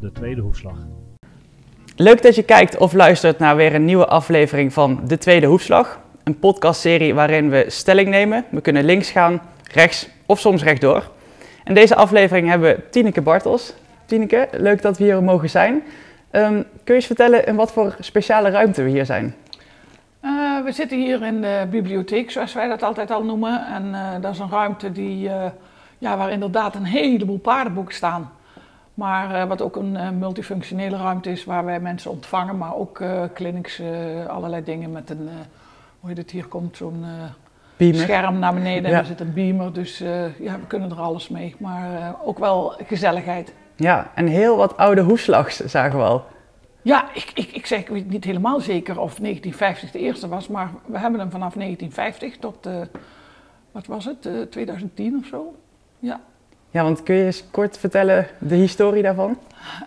de tweede hoefslag. Leuk dat je kijkt of luistert naar weer een nieuwe aflevering van De Tweede Hoefslag. Een podcastserie waarin we stelling nemen. We kunnen links gaan, rechts of soms rechtdoor. In deze aflevering hebben we Tineke Bartels. Tineke, leuk dat we hier mogen zijn. Ehm, kun je eens vertellen in wat voor speciale ruimte we hier zijn? Uh, we zitten hier in de bibliotheek, zoals wij dat altijd al noemen. En uh, dat is een ruimte die, uh, ja, waar inderdaad een heleboel paardenboeken staan. Maar wat ook een multifunctionele ruimte is waar wij mensen ontvangen, maar ook clinics, allerlei dingen met een, hoe heet het hier komt, zo'n scherm naar beneden. Ja. En er zit een beamer, dus ja, we kunnen er alles mee. Maar ook wel gezelligheid. Ja, en heel wat oude hoefslags zagen we al. Ja, ik, ik, ik zeg ik weet niet helemaal zeker of 1950 de eerste was, maar we hebben hem vanaf 1950 tot, uh, wat was het, uh, 2010 of zo. Ja. Ja, want kun je eens kort vertellen de historie daarvan?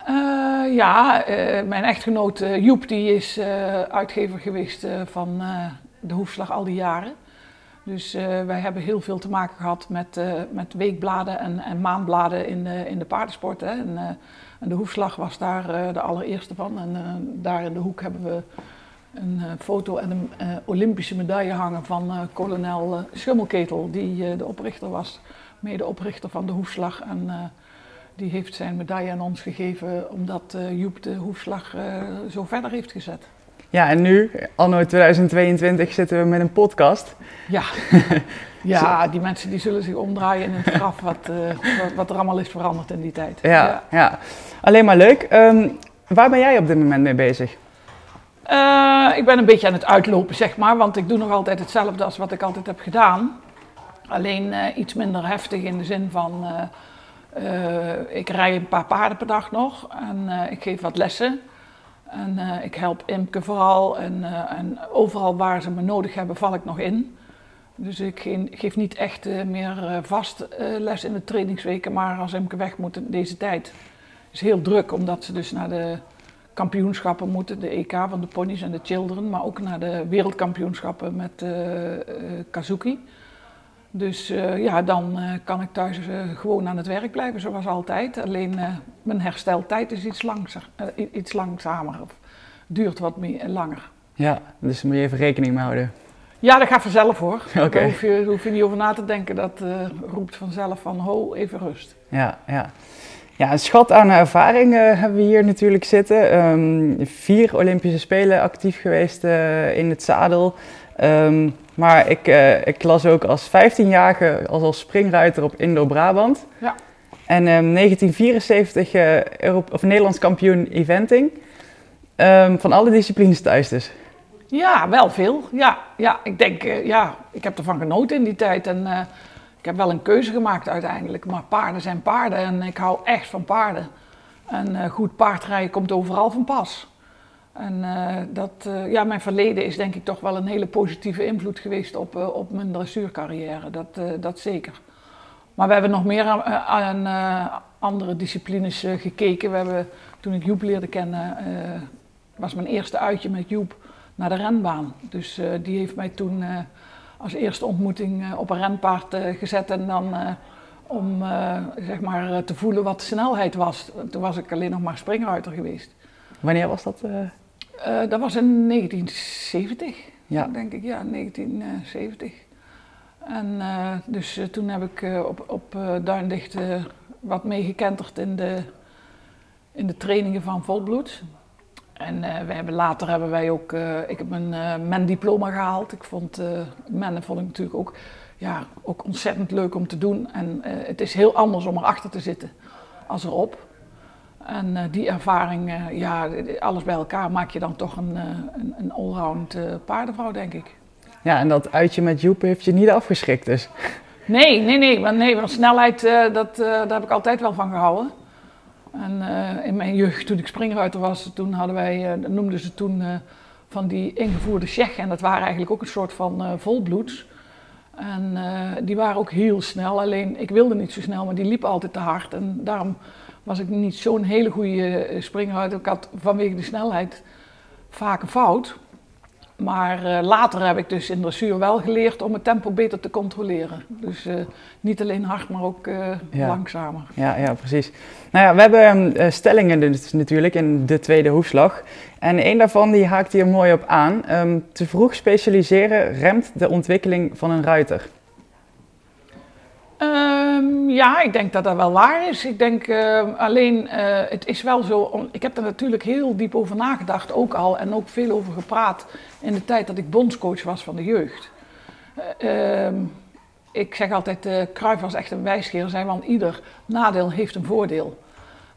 Uh, ja, mijn echtgenoot Joep die is uitgever geweest van de Hoefslag al die jaren. Dus wij hebben heel veel te maken gehad met, met weekbladen en, en maandbladen in de, in de paardensport. Hè. En, de hoefslag was daar de allereerste van. En daar in de hoek hebben we een foto en een Olympische medaille hangen van kolonel Schummelketel, die de oprichter was, mede-oprichter van de hoefslag. En die heeft zijn medaille aan ons gegeven omdat Joep de hoefslag zo verder heeft gezet. Ja, en nu, anno 2022, zitten we met een podcast. Ja, ja die mensen die zullen zich omdraaien in het graf wat, wat, wat, er allemaal is veranderd in die tijd. Ja, ja. ja. alleen maar leuk. Um, waar ben jij op dit moment mee bezig? Uh, ik ben een beetje aan het uitlopen, zeg maar, want ik doe nog altijd hetzelfde als wat ik altijd heb gedaan. Alleen uh, iets minder heftig in de zin van, uh, ik rij een paar paarden per dag nog en ik geef wat lessen. En ik help Imke vooral en, en, overal waar ze me nodig hebben val ik nog in. Dus ik geef niet echt meer vast les in de trainingsweken, maar als Imke weg moet in deze tijd is heel druk, omdat ze dus naar de kampioenschappen moeten, de EK van de ponies en de children, maar ook naar de wereldkampioenschappen met Kazuki. Dus uh, ja, dan uh, kan ik thuis uh, gewoon aan het werk blijven, zoals altijd. Alleen mijn hersteltijd is iets, langzamer, iets langzamer of duurt wat meer, langer. Ja, dus moet je even rekening mee houden. Ja, dat gaat vanzelf hoor. Okay. Daar hoef je, hoef je niet over na te denken. Dat roept vanzelf van ho, even rust. Ja, ja. Ja, een schat aan ervaring hebben we hier natuurlijk zitten. Um, vier Olympische Spelen actief geweest in het zadel. Um, maar ik, uh, ik las ook als 15-jarige als, als springruiter op Indo-Brabant. Ja. En um, 1974 uh, Europe, of Nederlands kampioen eventing. Um, van alle disciplines thuis dus. Ja, wel veel. Ja, ja ik denk, uh, ja, ik heb ervan genoten in die tijd. En uh, ik heb wel een keuze gemaakt uiteindelijk. Maar paarden zijn paarden en ik hou echt van paarden. En goed paardrijden komt overal van pas. En uh, dat, uh, ja, mijn verleden is denk ik toch wel een hele positieve invloed geweest op, uh, op mijn dressuurcarrière. Dat, dat zeker. Maar we hebben nog meer aan, andere disciplines gekeken. We hebben, toen ik Joep leerde kennen, was mijn eerste uitje met Joep naar de renbaan. Dus die heeft mij toen als eerste ontmoeting op een renpaard gezet en dan om zeg maar, te voelen wat snelheid was. Toen was ik alleen nog maar springruiter geweest. Wanneer was dat? Dat was in 1970, ja. denk ik. Ja, 1970. En uh, dus uh, toen heb ik op, op Duindicht wat meegekenterd in de, in de trainingen van Volbloed. En we hebben, later hebben wij ook, ik heb mijn men-diploma gehaald. Ik vond mennen vond ik natuurlijk ook, ja, ook ontzettend leuk om te doen. En het is heel anders om erachter te zitten als erop. En uh, die ervaring, uh, ja, alles bij elkaar maak je dan toch een, uh, een, een allround paardenvrouw, denk ik. Ja, en dat uitje met Joep heeft je niet afgeschrikt dus? Nee, nee, nee. Want, nee, want snelheid, dat, daar heb ik altijd wel van gehouden. En in mijn jeugd, toen ik springruiter was, toen hadden wij, noemden ze toen van die ingevoerde Tsjech. En dat waren eigenlijk ook een soort van volbloeds. En die waren ook heel snel, alleen ik wilde niet zo snel, maar die liepen altijd te hard. En daarom was ik niet zo'n hele goede springruiter. Ik had vanwege de snelheid vaak een fout. Maar eh, later heb ik dus in dressuur wel geleerd om het tempo beter te controleren. Dus eh, niet alleen hard, maar ook uh, langzamer. Ja, ja, precies. Nou ja, we hebben stellingen dus natuurlijk in de tweede hoefslag. En een daarvan die haakt hier mooi op aan. Ehm, te vroeg specialiseren remt de ontwikkeling van een ruiter. Ehm, ja, ik denk dat dat wel waar is. Ik denk uh, alleen, uh, het is wel zo. Ik heb er natuurlijk heel diep over nagedacht, ook al. En ook veel over gepraat in de tijd dat ik bondscoach was van de jeugd. Uh, ik zeg altijd: uh, was echt een wijsgeer, zei, want ieder nadeel heeft een voordeel.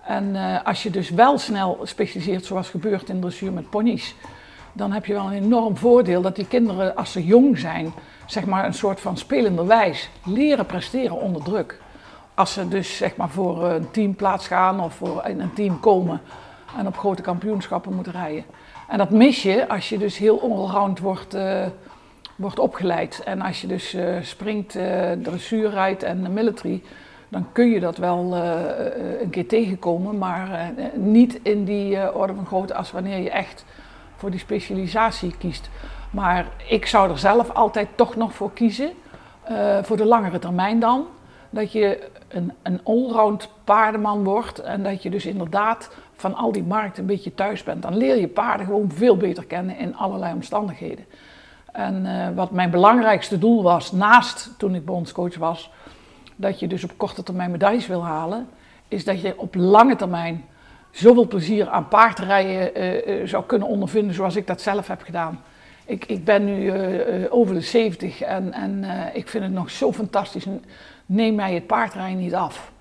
En als je dus wel snel specialiseert, zoals gebeurt in dressuur met ponies, dan heb je wel een enorm voordeel dat die kinderen, als ze jong zijn, zeg maar een soort van spelenderwijs leren presteren onder druk. Als ze dus zeg maar voor een teamplaats gaan of voor in een team komen en op grote kampioenschappen moeten rijden. En dat mis je als je dus heel onround wordt, uh, wordt opgeleid. En als je dus uh, springt, uh, dressuur rijdt en military, dan kun je dat wel een keer tegenkomen, maar niet in die orde van grootte als wanneer je echt voor die specialisatie kiest. Maar ik zou er zelf altijd toch nog voor kiezen, uh, voor de langere termijn dan. Dat je een, een allround paardenman wordt en dat je dus inderdaad van al die markten een beetje thuis bent. Dan leer je paarden gewoon veel beter kennen in allerlei omstandigheden. En uh, wat mijn belangrijkste doel was, naast toen ik bondscoach was, dat je dus op korte termijn medailles wil halen, is dat je op lange termijn zoveel plezier aan paardrijden uh, zou kunnen ondervinden zoals ik dat zelf heb gedaan. Ik, ik ben nu uh, over de 70 en, en uh, ik vind het nog zo fantastisch. Neem mij het paardrijden niet af.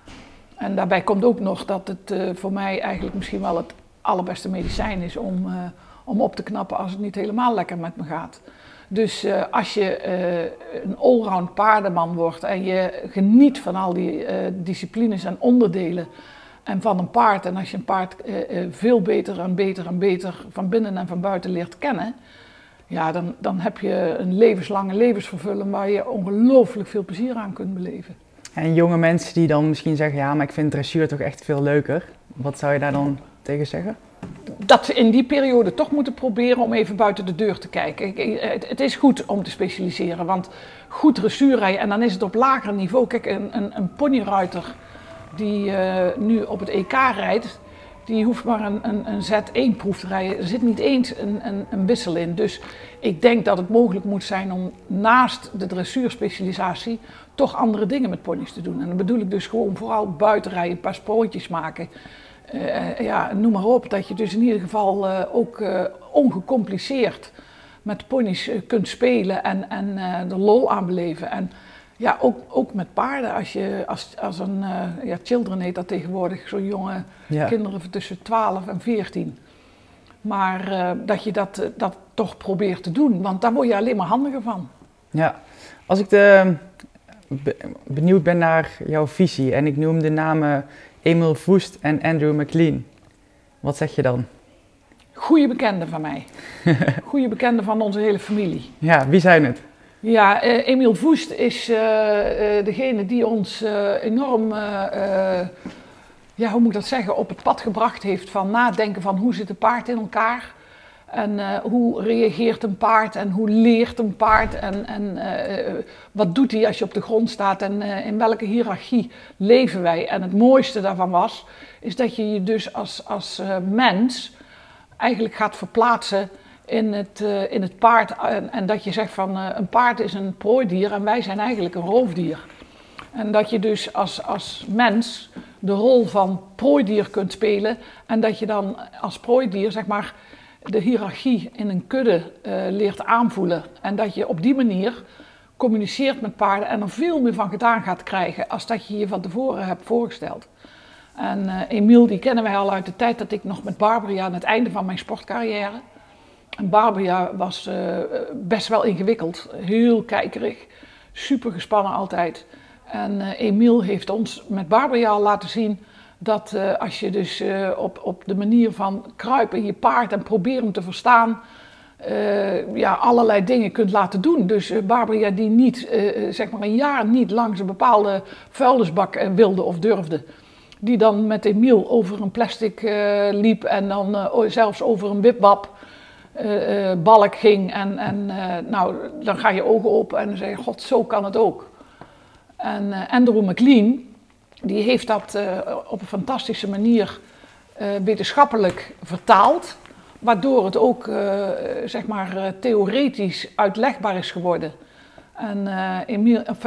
En daarbij komt ook nog dat het voor mij eigenlijk misschien wel het allerbeste medicijn is om, om op te knappen als het niet helemaal lekker met me gaat. Dus als je een allround paardenman wordt en je geniet van al die disciplines en onderdelen en van een paard. En als je een paard veel beter en beter en beter van binnen en van buiten leert kennen ja, dan, dan heb je een levenslange levensvervulling waar je ongelooflijk veel plezier aan kunt beleven. En jonge mensen die dan misschien zeggen, ja, maar ik vind dressuur toch echt veel leuker. Wat zou je daar dan tegen zeggen? Dat ze in die periode toch moeten proberen om even buiten de deur te kijken. Het is goed om te specialiseren, want goed dressuur rijden, en dan is het op lager niveau. Kijk, een, een, een ponyruiter die uh, nu op het EK rijdt, die hoeft maar een, een, een Z1-proef te rijden. Er zit niet eens een, een, een, wissel in. Dus ik denk dat het mogelijk moet zijn om naast de dressuurspecialisatie toch andere dingen met ponies te doen. En dan bedoel ik dus gewoon vooral buiten rijden, een paar sprootjes maken. Uh, ja, noem maar op, dat je dus in ieder geval uh, ook uh, ongecompliceerd met ponies kunt spelen en, en de lol aanbeleven. En ja, ook, ook met paarden. Als, je, als, als een, uh, ja, children heet dat tegenwoordig, zo'n jonge kinderen tussen 12 en 14. Maar uh, dat je dat, dat toch probeert te doen, want daar word je alleen maar handiger van. Ja, als ik de, benieuwd ben naar jouw visie en ik noem de namen Emil Voest en Andrew McLean, wat zeg je dan? Goede bekenden van mij. Goede bekenden van onze hele familie. Ja, wie zijn het? Ja, uh, Emiel Voest is uh, uh, degene die ons enorm, ja, hoe moet ik dat zeggen, op het pad gebracht heeft van nadenken van hoe zit een paard in elkaar. En hoe reageert een paard en hoe leert een paard en, en wat doet hij als je op de grond staat en in welke hiërarchie leven wij. En het mooiste daarvan was, is dat je je dus als, als mens eigenlijk gaat verplaatsen in het, uh, in het paard. En, en, dat je zegt van uh, een paard is een prooidier en wij zijn eigenlijk een roofdier. En dat je dus als, als mens de rol van prooidier kunt spelen. En dat je dan als prooidier zeg maar de hiërarchie in een kudde uh, leert aanvoelen. En dat je op die manier communiceert met paarden en er veel meer van gedaan gaat krijgen als dat je je van tevoren hebt voorgesteld. En Emiel, die kennen wij al uit de tijd dat ik nog met Barbara aan het einde van mijn sportcarrière. Barbara was uh, best wel ingewikkeld, heel kijkerig, super gespannen altijd. En uh, Emiel heeft ons met Barbara laten zien dat uh, als je dus op, op de manier van kruipen je paard en proberen te verstaan, ja, allerlei dingen kunt laten doen. Dus Barbara die niet, zeg maar een jaar niet langs een bepaalde vuilnisbak wilde of durfde. Die dan met Emiel over een plastic liep en dan zelfs over een wipwap. Uh, balk ging. En, en nou, dan ga je ogen open en dan zeg je, god, zo kan het ook. En Andrew McLean, die heeft dat op een fantastische manier wetenschappelijk vertaald. Waardoor het ook, zeg maar, theoretisch uitlegbaar is geworden. En uh, Emile, of,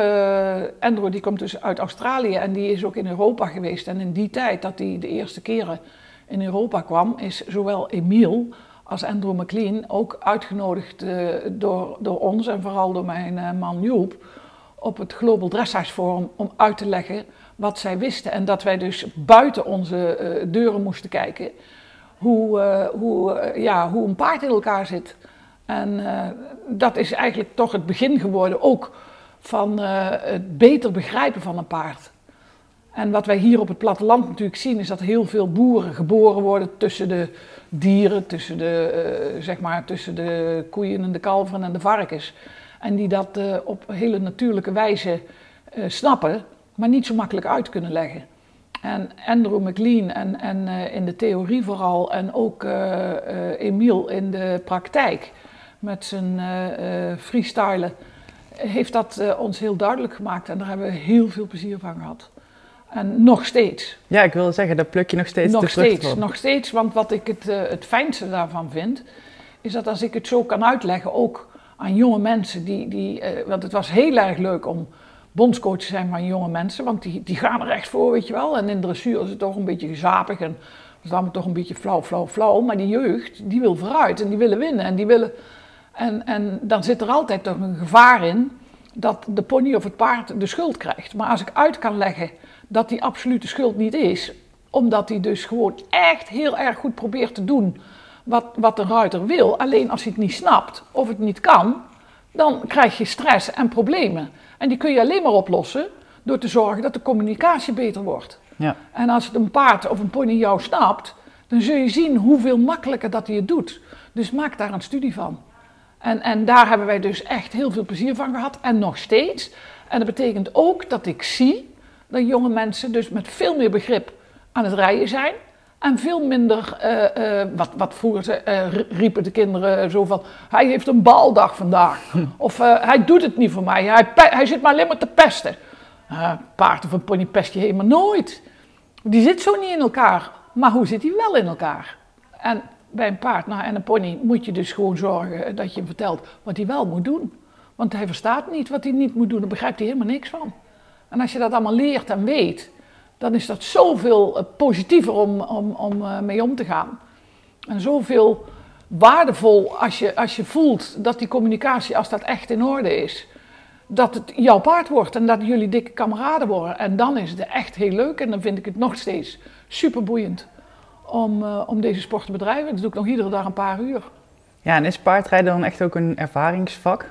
Andrew die komt dus uit Australië en die is ook in Europa geweest. En in die tijd dat hij de eerste keren in Europa kwam, is zowel Emile als Andrew McLean ook uitgenodigd uh, door, door ons en vooral door mijn uh, man Joep op het Global Dressage Forum om uit te leggen wat zij wisten. En dat wij dus buiten onze uh, deuren moesten kijken hoe, hoe, ja, hoe een paard in elkaar zit. En dat is eigenlijk toch het begin geworden ook van het beter begrijpen van een paard. En wat wij hier op het platteland natuurlijk zien, is dat heel veel boeren geboren worden tussen de dieren, tussen de, uh, zeg maar, tussen de koeien en de kalveren en de varkens. En die dat uh, op hele natuurlijke wijze uh, snappen, maar niet zo makkelijk uit kunnen leggen. En Andrew McLean en, en in de theorie vooral, en ook Emiel in de praktijk met zijn freestylen, heeft dat ons heel duidelijk gemaakt. En daar hebben we heel veel plezier van gehad. En nog steeds. Ja, ik wilde zeggen, dat pluk je nog steeds Nog steeds, nog steeds. Want wat ik het, uh, het fijnste daarvan vind, is dat als ik het zo kan uitleggen, ook aan jonge mensen, die, die, uh, want het was heel erg leuk om bondscoach te zijn van jonge mensen, want die, die gaan er echt voor, weet je wel. En in dressuur is het toch een beetje gezapig en is allemaal toch een beetje flauw, flauw, flauw. Maar die jeugd, die wil vooruit en die willen winnen en die willen... En, en dan zit er altijd toch een gevaar in dat de pony of het paard de schuld krijgt. Maar als ik uit kan leggen dat die absolute schuld niet is, omdat hij dus gewoon echt heel erg goed probeert te doen wat, wat de ruiter wil. Alleen als hij het niet snapt of het niet kan, dan krijg je stress en problemen. En die kun je alleen maar oplossen door te zorgen dat de communicatie beter wordt. Ja. En als het een paard of een pony jou snapt, dan zul je zien hoeveel makkelijker dat hij het doet. Dus maak daar een studie van. En, en daar hebben wij dus echt heel veel plezier van gehad en nog steeds. En dat betekent ook dat ik zie dat jonge mensen dus met veel meer begrip aan het rijden zijn. En veel minder, uh, uh, wat, wat vroeger uh, riepen de kinderen zo van, hij heeft een baldag vandaag. Of hij doet het niet voor mij, hij, hij zit maar alleen maar te pesten. paard of een pony pest je helemaal nooit. Die zit zo niet in elkaar. Maar hoe zit hij wel in elkaar? En bij een paard nou, en een pony moet je dus gewoon zorgen dat je hem vertelt wat hij wel moet doen. Want hij verstaat niet wat hij niet moet doen, daar begrijpt hij helemaal niks van. En als je dat allemaal leert en weet, dan is dat zoveel eh, positiever om, om, om eh, mee om te gaan. En zoveel waardevol als je, als je voelt dat die communicatie, als dat echt in orde is, dat het jouw paard wordt en dat jullie dikke kameraden worden. En dan is het echt heel leuk en dan vind ik het nog steeds super boeiend om, uh, om deze sport te bedrijven. Dat doe ik nog iedere dag een paar uur. Ja, en is paardrijden dan echt ook een ervaringsvak?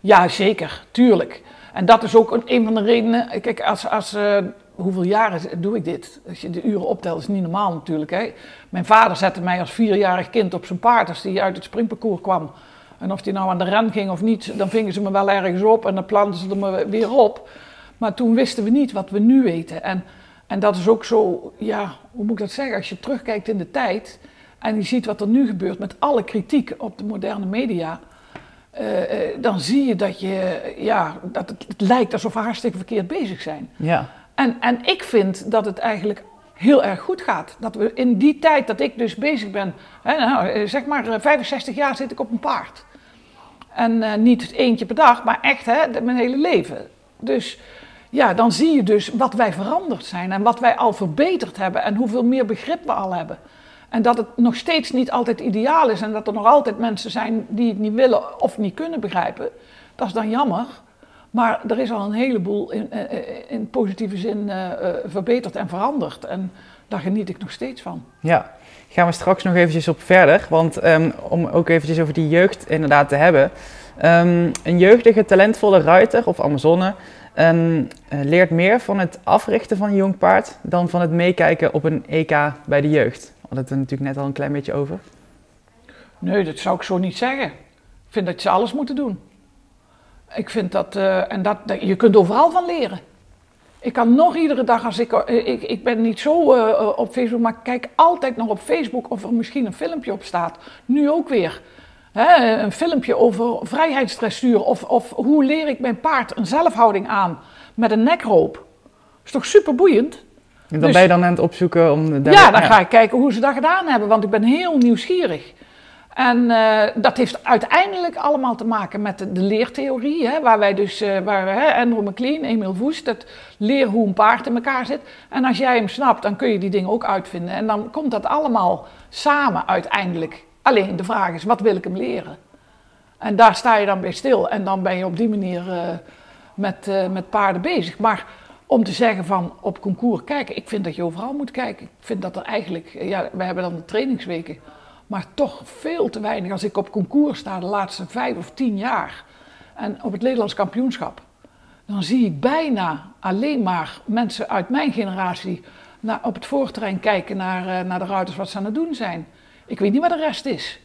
Ja, zeker, tuurlijk. En dat is ook een, een van de redenen. Kijk, als, als, uh, hoeveel jaren doe ik dit? Als je de uren optelt, is niet normaal natuurlijk. Hè? Mijn vader zette mij als vierjarig kind op zijn paard als hij uit het springparcours kwam. En of hij nou aan de ren ging of niet, dan vingen ze me wel ergens op en dan planten ze me weer op. Maar toen wisten we niet wat we nu weten. En, en dat is ook zo, ja, hoe moet ik dat zeggen? Als je terugkijkt in de tijd en je ziet wat er nu gebeurt met alle kritiek op de moderne media uh, dan zie je dat, je, ja, dat het, het, lijkt alsof we hartstikke verkeerd bezig zijn. Ja. En, en ik vind dat het eigenlijk heel erg goed gaat. Dat we in die tijd dat ik dus bezig ben, hè, nou, eh, zeg maar 65 jaar zit ik op een paard. En uh, niet eentje per dag, maar echt hè, mijn hele leven. Dus ja, dan zie je dus wat wij veranderd zijn en wat wij al verbeterd hebben en hoeveel meer begrip we al hebben. En dat het nog steeds niet altijd ideaal is en dat er nog altijd mensen zijn die het niet willen of niet kunnen begrijpen. Dat is dan jammer. Maar er is al een heleboel in, eh, eh, in positieve zin uh, verbeterd en veranderd. En daar geniet ik nog steeds van. Ja, gaan we straks nog eventjes op verder. Want um, om ook eventjes over die jeugd inderdaad te hebben. Um, een jeugdige, talentvolle ruiter of Amazone um, leert meer van het africhten van een jong paard dan van het meekijken op een EK bij de jeugd hadden het er natuurlijk net al een klein beetje over. Nee, dat zou ik zo niet zeggen. Ik vind dat ze alles moeten doen. Ik vind dat, uh, en dat, dat, je kunt overal van leren. Ik kan nog iedere dag, als ik, eh, ik, ik ben niet zo eh, op Facebook, maar ik kijk altijd nog op Facebook of er misschien een filmpje op staat. Nu ook weer. Een filmpje over vrijheidsdressuur of, of hoe leer ik mijn paard een zelfhouding aan met een nekroop. is toch super boeiend? En dan dus, ben je dan aan het opzoeken om... Daar ja, dan ga ik kijken hoe ze dat gedaan hebben, want ik ben heel nieuwsgierig. En uh, dat heeft uiteindelijk allemaal te maken met de, de leertheorie, hè, waar wij dus, uh, waar we, hè, Andrew McLean, Emil Woest, dat leer hoe een paard in elkaar zit. En als jij hem snapt, dan kun je die dingen ook uitvinden. En dan komt dat allemaal samen uiteindelijk. Alleen de vraag is, wat wil ik hem leren? En daar sta je dan bij stil. En dan ben je op die manier uh, met, met paarden bezig. Maar om te zeggen van op concours kijken, ik vind dat je overal moet kijken. Ik vind dat er eigenlijk, ja, we hebben dan de trainingsweken maar toch veel te weinig. Als ik op concours sta de laatste vijf of tien jaar en op het Nederlands kampioenschap, dan zie ik bijna alleen maar mensen uit mijn generatie naar, op het voorterrein kijken naar, naar de ruiters wat ze aan het doen zijn. Ik weet niet wat de rest is.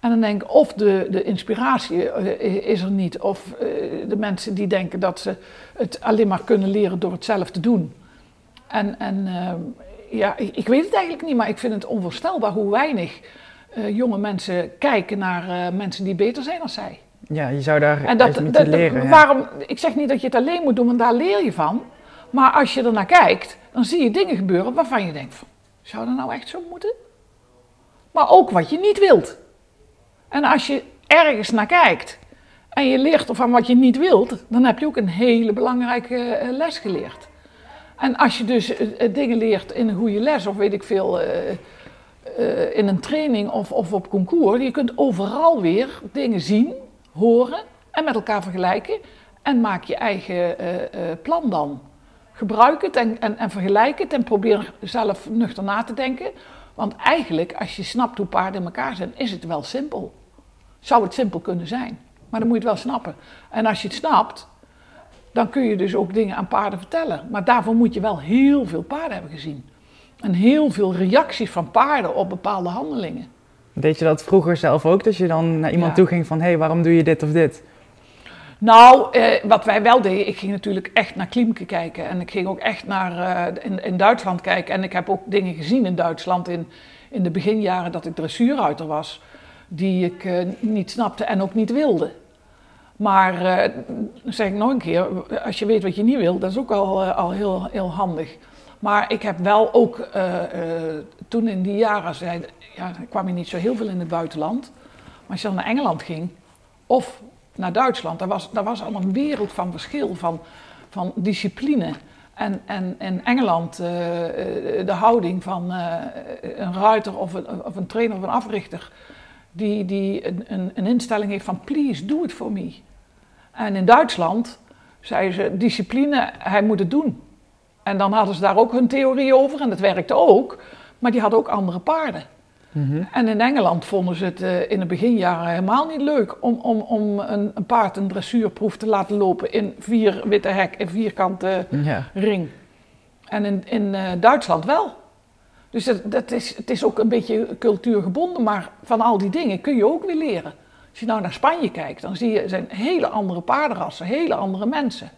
En dan denk ik, of de, de inspiratie uh, is er niet, of uh, de mensen die denken dat ze het alleen maar kunnen leren door het zelf te doen. En, en ja, ik weet het eigenlijk niet, maar ik vind het onvoorstelbaar hoe weinig jonge mensen kijken naar mensen die beter zijn dan zij. Ja, je zou daar en dat, moeten leren. Waarom, Ik zeg niet dat je het alleen moet doen, want daar leer je van. Maar als je er naar kijkt, dan zie je dingen gebeuren waarvan je denkt van, zou dat nou echt zo moeten? Maar ook wat je niet wilt. En als je ergens naar kijkt en je leert van wat je niet wilt, dan heb je ook een hele belangrijke uh, les geleerd. En als je dus dingen leert in een goede les, of weet ik veel, in een training of, op concours, je kunt overal weer dingen zien, horen en met elkaar vergelijken. En maak je eigen plan dan. Gebruik het en, en vergelijk het en probeer zelf nuchter na te denken. Want eigenlijk, als je snapt hoe paarden in elkaar zijn, is het wel simpel. Zou het simpel kunnen zijn. Maar dan moet je het wel snappen. En als je het snapt, dan kun je dus ook dingen aan paarden vertellen. Maar daarvoor moet je wel heel veel paarden hebben gezien en heel veel reacties van paarden op bepaalde handelingen. Deed je dat vroeger zelf ook, dat je dan naar iemand toe ging van, hé, hey, waarom doe je dit of dit? Nou, eh, wat wij wel deden, ik ging natuurlijk echt naar Klimke kijken. En ik ging ook echt naar, uh, in, Duitsland kijken. En ik heb ook dingen gezien in Duitsland in, in de beginjaren dat ik dressuurruiter was. Die ik uh, niet snapte en ook niet wilde. Maar, zeg ik nog een keer, als je weet wat je niet wil, dat is ook al, al heel, heel handig. Maar ik heb wel ook toen in die jaren, ja, kwam je niet zo heel veel in het buitenland. Maar als je dan naar Engeland ging of naar Duitsland, daar was, daar was al een wereld van verschil, van, van discipline. En, en in Engeland uh, de houding van een ruiter of een, of een trainer of een africhter, die, die een, een, instelling heeft van please do it for me. En in Duitsland zei ze discipline, hij moet het doen. En dan hadden ze daar ook hun theorie over en dat werkte ook, maar die hadden ook andere paarden. Mhm. En in Engeland vonden ze het uh, in de beginjaren helemaal niet leuk om, om, om een, een, paard een dressuurproef te laten lopen in vier witte hek en vierkante ring. En in, in uh, Duitsland wel. Dus dat, dat is, het is ook een beetje cultuurgebonden, maar van al die dingen kun je ook weer leren. Als je nou naar Spanje kijkt, dan zie je zijn hele andere paardenrassen, hele andere mensen.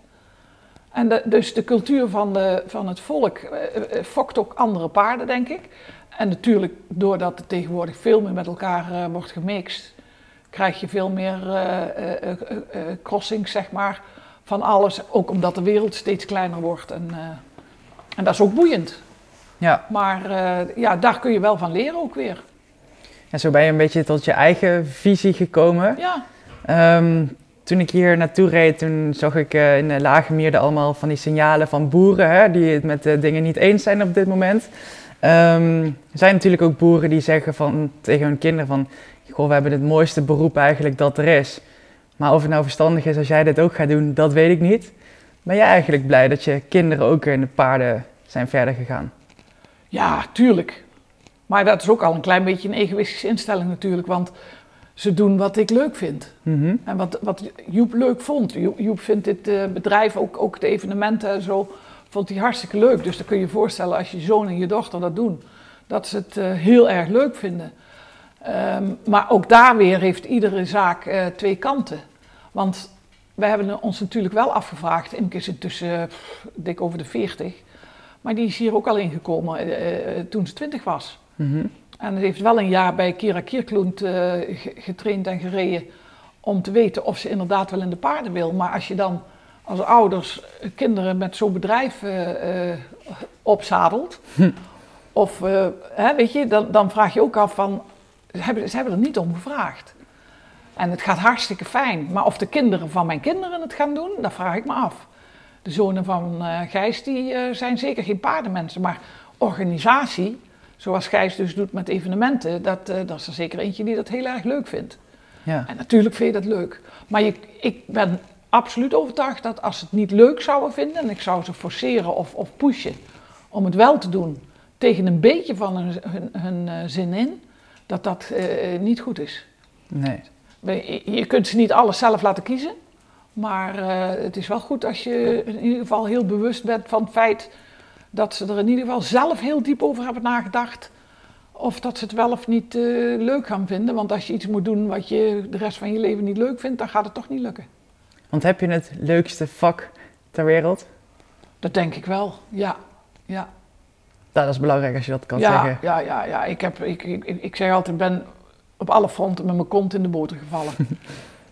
En dus de cultuur van, de, van het volk uh, fokt ook andere paarden, denk ik. En natuurlijk, doordat het tegenwoordig veel meer met elkaar uh, wordt gemixt, krijg je veel meer uh, crossings, zeg maar, van alles. Ook omdat de wereld steeds kleiner wordt. En, en dat is ook boeiend. Ja. Maar ja, daar kun je wel van leren ook weer. En zo ben je een beetje tot je eigen visie gekomen. Ja. Um, toen ik hier naartoe reed, toen zag ik uh, in de Lage Meerde allemaal van die signalen van boeren hè, die het met dingen niet eens zijn op dit moment. Um, er zijn natuurlijk ook boeren die zeggen van, tegen hun kinderen van, goh, we hebben het mooiste beroep eigenlijk dat er is. Maar of het nou verstandig is als jij dit ook gaat doen, dat weet ik niet. Ben jij eigenlijk blij dat je kinderen ook in de paarden zijn verder gegaan? Ja, tuurlijk. Maar dat is ook al een klein beetje een egoïstische instelling natuurlijk, want ze doen wat ik leuk vind. Mhm. En wat, wat Joep leuk vond. Joep, vindt dit uh, bedrijf, ook, ook de evenementen en zo, vond hij hartstikke leuk. Dus dan kun je je voorstellen als je zoon en je dochter dat doen, dat ze het uh, heel erg leuk vinden. Um, maar ook daar weer heeft iedere zaak uh, twee kanten. Want wij hebben ons natuurlijk wel afgevraagd. Imke is intussen pff, dik over de 40. Maar die is hier ook al ingekomen eh, eh, toen ze 20 was. Mhm. En ze heeft wel een jaar bij Kira Kierkloent eh, ge- getraind en gereden om te weten of ze inderdaad wel in de paarden wil. Maar als je dan als ouders kinderen met zo'n bedrijf eh, opzadelt, of eh, hè, weet je, dan, dan vraag je ook af van, ze hebben, ze hebben er niet om gevraagd. En het gaat hartstikke fijn, maar of de kinderen van mijn kinderen het gaan doen, dat vraag ik me af. De zonen van Gijs die, zijn zeker geen paardenmensen, maar organisatie, zoals Gijs dus doet met evenementen, dat, dat is er zeker eentje die dat heel erg leuk vindt. Ja. En natuurlijk vind je dat leuk. Maar je, ik ben absoluut overtuigd dat als ze het niet leuk zouden vinden, en ik zou ze forceren of, of pushen om het wel te doen, tegen een beetje van hun, hun, hun, eh, zin in, dat dat eh, niet goed is. Nee. Je kunt ze niet alles zelf laten kiezen, maar eh, het is wel goed als je in ieder geval heel bewust bent van het feit dat ze er in ieder geval zelf heel diep over hebben nagedacht. Of dat ze het wel of niet eh, leuk gaan vinden. Want als je iets moet doen wat je de rest van je leven niet leuk vindt, dan gaat het toch niet lukken. Want heb je het leukste vak ter wereld? Dat denk ik wel, ja. ja. Dat is belangrijk als je dat kan ja, zeggen. Ja, ja, ja. Ik, heb, ik, ik, ik zeg altijd, ik ben op alle fronten met mijn kont in de boter gevallen.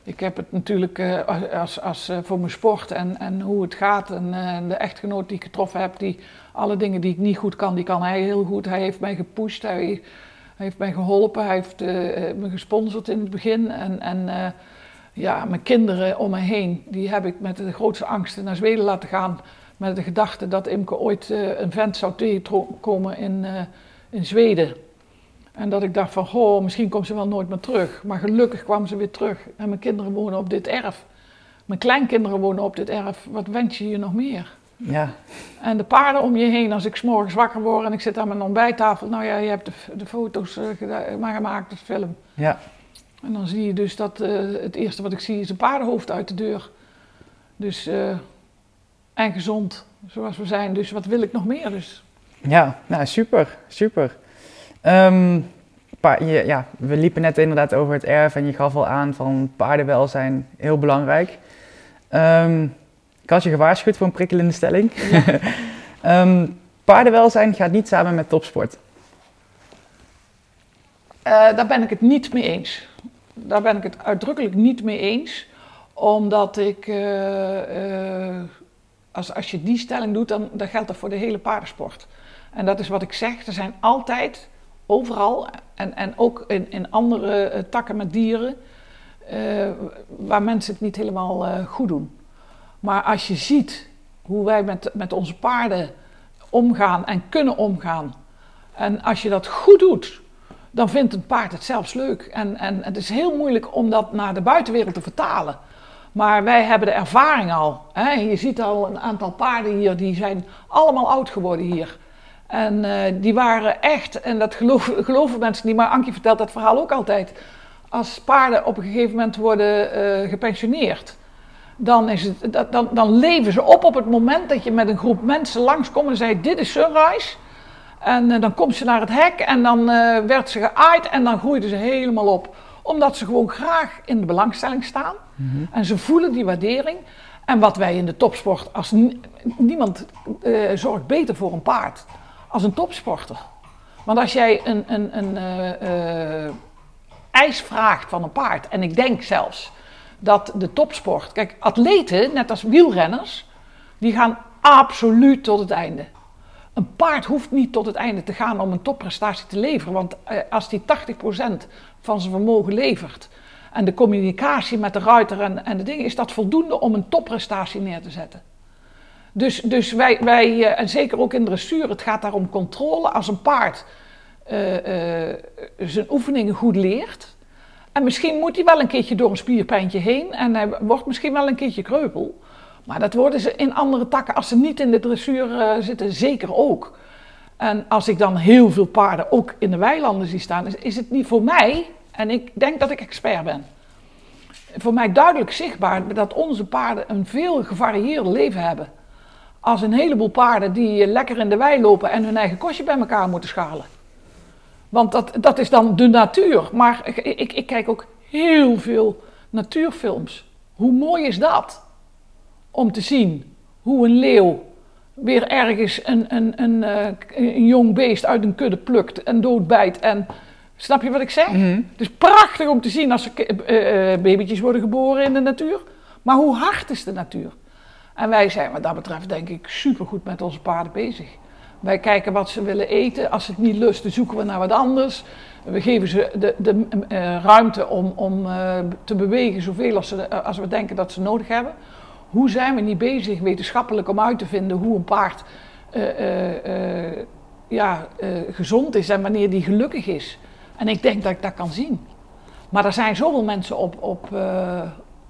ik heb het natuurlijk eh, als, als, eh, voor mijn sport en, en hoe het gaat. En eh, de echtgenoot die ik getroffen heb, die alle dingen die ik niet goed kan, die kan hij heel goed. Hij heeft mij gepusht, hij, hij heeft mij geholpen, hij heeft me gesponsord in het begin. En, en ja, mijn kinderen om me heen, die heb ik met de grootste angsten naar Zweden laten gaan. Met de gedachte dat Imke ooit eh, een vent zou tegenkomen in, eh, in Zweden. En dat ik dacht van, goh, misschien komt ze wel nooit meer terug. Maar gelukkig kwam ze weer terug. En mijn kinderen wonen op dit erf. Mijn kleinkinderen wonen op dit erf. Wat wens je je nog meer? Ja. En de paarden om je heen, als ik 's morgens wakker word en ik zit aan mijn ontbijttafel. Nou ja, je hebt de, de foto's maar gemaakt, de film. Ja. En dan zie je dus dat eh, het eerste wat ik zie is een paardenhoofd uit de deur. Dus, eh, en gezond, zoals we zijn. Dus wat wil ik nog meer? Dus Ja, nou super, super. Pa- je, ja, we liepen net inderdaad over het erf en je gaf al aan van paardenwelzijn, heel belangrijk. Ehm, ik had je gewaarschuwd voor een prikkelende stelling. Ehm, paardenwelzijn gaat niet samen met topsport. Eh, daar ben ik het niet mee eens. Daar ben ik het uitdrukkelijk niet mee eens. Omdat ik, eh, eh, als, als je die stelling doet, dan, dan geldt dat voor de hele paardensport. En dat is wat ik zeg, er zijn altijd, overal, en, en ook in, in andere eh, takken met dieren, waar mensen het niet helemaal goed doen. Maar als je ziet hoe wij met, met onze paarden omgaan en kunnen omgaan, en als je dat goed doet, dan vindt een paard het zelfs leuk. En, en het is heel moeilijk om dat naar de buitenwereld te vertalen. Maar wij hebben de ervaring al. Hè? Je ziet al een aantal paarden hier, die zijn allemaal oud geworden hier. En eh, die waren echt, en dat geloven, geloven mensen niet, maar Ankie vertelt dat verhaal ook altijd. Als paarden op een gegeven moment worden eh, gepensioneerd, dan, is het, dan, dan leven ze op op het moment dat je met een groep mensen langskomt en zei: Dit is Sunrise. En eh, dan komt ze naar het hek en dan eh, werd ze geaaid en dan groeide ze helemaal op. Omdat ze gewoon graag in de belangstelling staan. En ze voelen die waardering. En wat wij in de topsport, als ni- niemand eh, zorgt beter voor een paard als een topsporter. Want als jij een, een, een eis vraagt van een paard, en ik denk zelfs dat de topsport, kijk, atleten, net als wielrenners, die gaan absoluut tot het einde. Een paard hoeft niet tot het einde te gaan om een topprestatie te leveren. Want eh, als die 80% van zijn vermogen levert. en de communicatie met de ruiter en, en de dingen. is dat voldoende om een topprestatie neer te zetten. Dus, dus wij, wij eh, en zeker ook in dressuur, het gaat daar om controle. Als een paard eh, zijn oefeningen goed leert. En misschien moet hij wel een keertje door een spierpijntje heen. En hij wordt misschien wel een keertje kreupel. Maar dat worden ze in andere takken, als ze niet in de dressuur eh, zitten, zeker ook. En als ik dan heel veel paarden ook in de weilanden zie staan, is, het niet voor mij, en ik denk dat ik expert ben, voor mij duidelijk zichtbaar dat onze paarden een veel gevarieerder leven hebben. Als een heleboel paarden die lekker in de wei lopen en hun eigen kostje bij elkaar moeten schalen. Want dat, dat is dan de natuur. Maar ik, ik kijk ook heel veel natuurfilms. Hoe mooi is dat? Om te zien hoe een leeuw weer ergens een, een, een, eh, een jong beest uit een kudde plukt en doodbijt. En, snap je wat ik zeg? Mhm. Het is prachtig om te zien als er eh, eh, babytjes worden geboren in de natuur. Maar hoe hard is de natuur? En wij zijn wat dat betreft denk ik supergoed met onze paarden bezig. Wij kijken wat ze willen eten. Als ze het niet lusten, zoeken we naar wat anders. We geven ze de, de ruimte om, om te bewegen zoveel als, ze, als we denken dat ze nodig hebben. Hoe zijn we niet bezig wetenschappelijk om uit te vinden hoe een paard eh, eh, eh, ja, gezond is en wanneer die gelukkig is? En ik denk dat ik dat kan zien. Maar er zijn zoveel mensen op, op,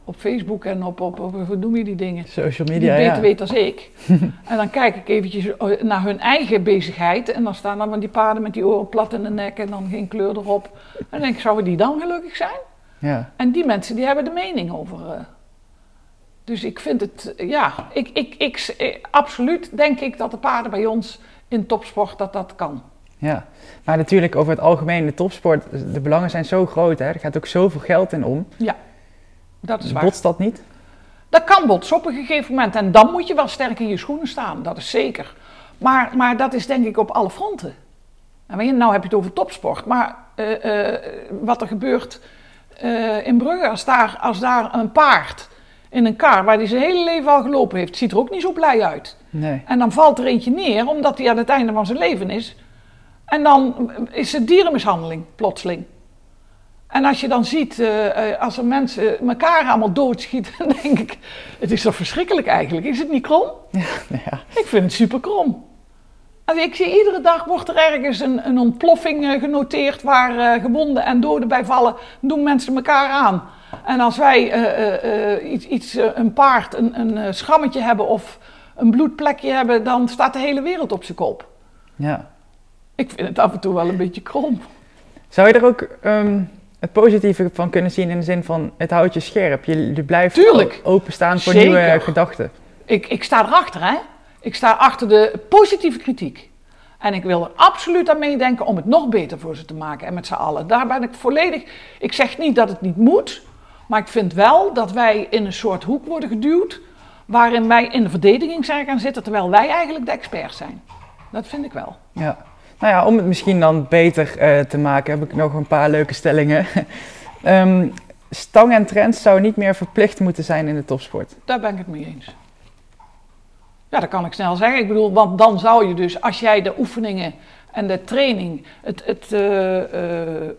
op Facebook en op, op, op, hoe noem je die dingen? Social die media, beter ja. weet dan ik. en dan kijk ik eventjes naar hun eigen bezigheid. En dan staan dan van die paarden met die oren plat in de nek en dan geen kleur erop. En dan denk ik, zouden die dan gelukkig zijn? ja. En die mensen die hebben de mening over. Dus ik vind het, ja, ik, ik, ik, eh, absoluut denk ik dat de paarden bij ons in topsport dat dat kan. Ja, maar natuurlijk over het algemeen, de topsport, de belangen zijn zo groot, hè? er gaat ook zoveel geld in om. Dat is waar. Botst dat niet? Dat kan botsen op een gegeven moment. En dan moet je wel sterk in je schoenen staan, dat is zeker. Maar, maar dat is denk ik op alle fronten. En weet je, nou heb je het over topsport. Maar eh, eh, wat er gebeurt in Brugge, als daar, als daar een paard in een kar waar hij zijn hele leven al gelopen heeft, ziet er ook niet zo blij uit. Nee. En dan valt er eentje neer, omdat hij aan het einde van zijn leven is. En dan is het dierenmishandeling, plotseling. En als je dan ziet, eh, eh, als er mensen elkaar allemaal doodschieten, dan denk ik, het is toch verschrikkelijk eigenlijk. Is het niet krom? Ja. Ik vind het super krom. Ik zie iedere dag wordt er ergens een, een ontploffing eh, genoteerd waar eh, gewonden en doden bij vallen. Doen mensen elkaar aan. En als wij eh, iets, iets een paard, een, een schrammetje hebben of een bloedplekje hebben, dan staat de hele wereld op zijn kop. ja. Ik vind het af en toe wel een beetje krom. Zou je er ook ehm, het positieve van kunnen zien in de zin van het houdt je scherp? Je, je blijft Tuurlijk. openstaan voor Zeker. nieuwe gedachten. Ik, ik sta erachter, hè. Ik sta achter de positieve kritiek. En ik wil er absoluut aan meedenken om het nog beter voor ze te maken. En met z'n allen. Daar ben ik volledig... Ik zeg niet dat het niet moet. Maar ik vind wel dat wij in een soort hoek worden geduwd... waarin wij in de verdediging zijn gaan zitten... terwijl wij eigenlijk de experts zijn. Dat vind ik wel. Ja. Nou ja, om het misschien dan beter eh, te maken, heb ik nog een paar leuke stellingen. Ehm, stang en trends zou niet meer verplicht moeten zijn in de topsport. Daar ben ik het mee eens. Ja, dat kan ik snel zeggen. Ik bedoel, want dan zou je dus, als jij de oefeningen en de training. Het, het eh, eh,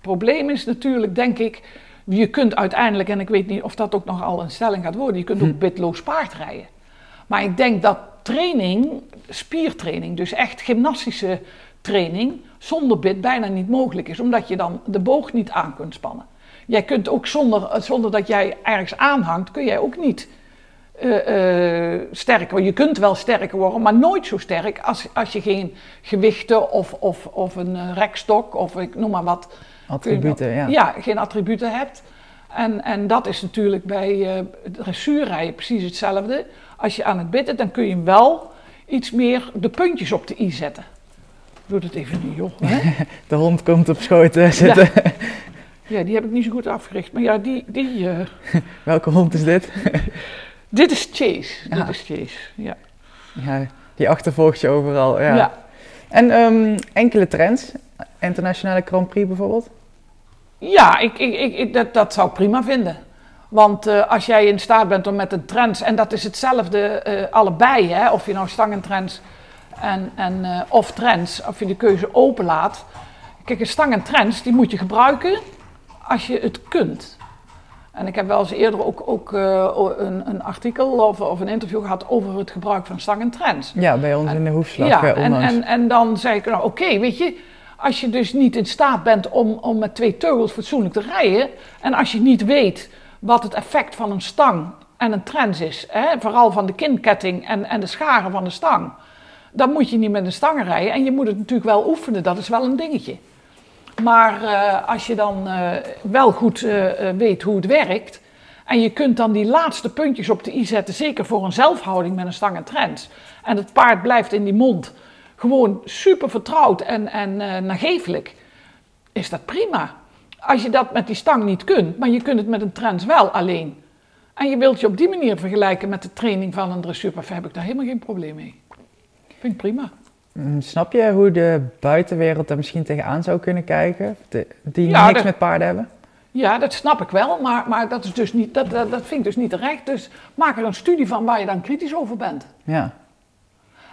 probleem is natuurlijk, denk ik. Je kunt uiteindelijk, en ik weet niet of dat ook nog al een stelling gaat worden, je kunt ook Hm. bitloos paard rijden. Maar ik denk dat training, spiertraining, dus echt gymnastische training, zonder bit bijna niet mogelijk is, omdat je dan de boog niet aan kunt spannen. Jij kunt ook zonder, zonder dat jij ergens aanhangt, kun jij ook niet eh, sterker. Je kunt wel sterker worden, maar nooit zo sterk als, als je geen gewichten of, of, of een eh, rekstok of ik noem maar wat. Attributen, ja. Ja, geen attributen hebt. En, en dat is natuurlijk bij eh dressuurrijden precies hetzelfde. Als je aan het bitten, dan kun je wel iets meer de puntjes op de i zetten. Doe dat even nu, joh. Hè? De hond komt op schoot zitten. Ja, die heb ik niet zo goed afgericht. Maar ja, die, die, Welke hond is dit? dit is Chase. Ja. Dit is Chase, ja. Ja, die achtervolgt je overal. Ja. ja. En ehm, enkele trends, internationale Grand Prix bijvoorbeeld. Ja, ik, ik, ik, dat, dat zou ik prima vinden. Want eh, als jij in staat bent om met een trends, en dat is hetzelfde eh, allebei, hè, of je nou stangentrends en, en, eh, of trends, of je de keuze openlaat. Kijk, een stang en trends, die moet je gebruiken als je het kunt. En ik heb wel eens eerder ook, ook eh, een, een artikel of, of een interview gehad over het gebruik van stang en trends. Ja, bij ons in de hoefslag Ja, eh, en, en, en dan zei ik, nou oké, weet je, als je dus niet in staat bent om, om met twee teugels fatsoenlijk te rijden, en als je niet weet wat het effect van een stang en een trends is, hè, vooral van de kinketting en, en de scharen van de stang, dan moet je niet met een stang rijden en je moet het natuurlijk wel oefenen, dat is wel een dingetje. Maar eh, als je dan eh, wel goed eh, weet hoe het werkt. En je kunt dan die laatste puntjes op de i zetten, zeker voor een zelfhouding met een stang en trends. En het paard blijft in die mond gewoon super vertrouwd en, en nagevelijk. Is dat prima. Als je dat met die stang niet kunt, maar je kunt het met een trends wel alleen. en je wilt je op die manier vergelijken met de training van een dressuurpaard, heb ik daar helemaal geen probleem mee. Vind ik prima. Mm, Snap je hoe de buitenwereld daar misschien tegenaan zou kunnen kijken? De- die Ja, niks dat- met paarden hebben? Ja, dat snap ik wel, maar, maar dat, is dus niet, dat, dat, dat vind ik dus niet terecht. Dus maak er een studie van waar je dan kritisch over bent. Ja.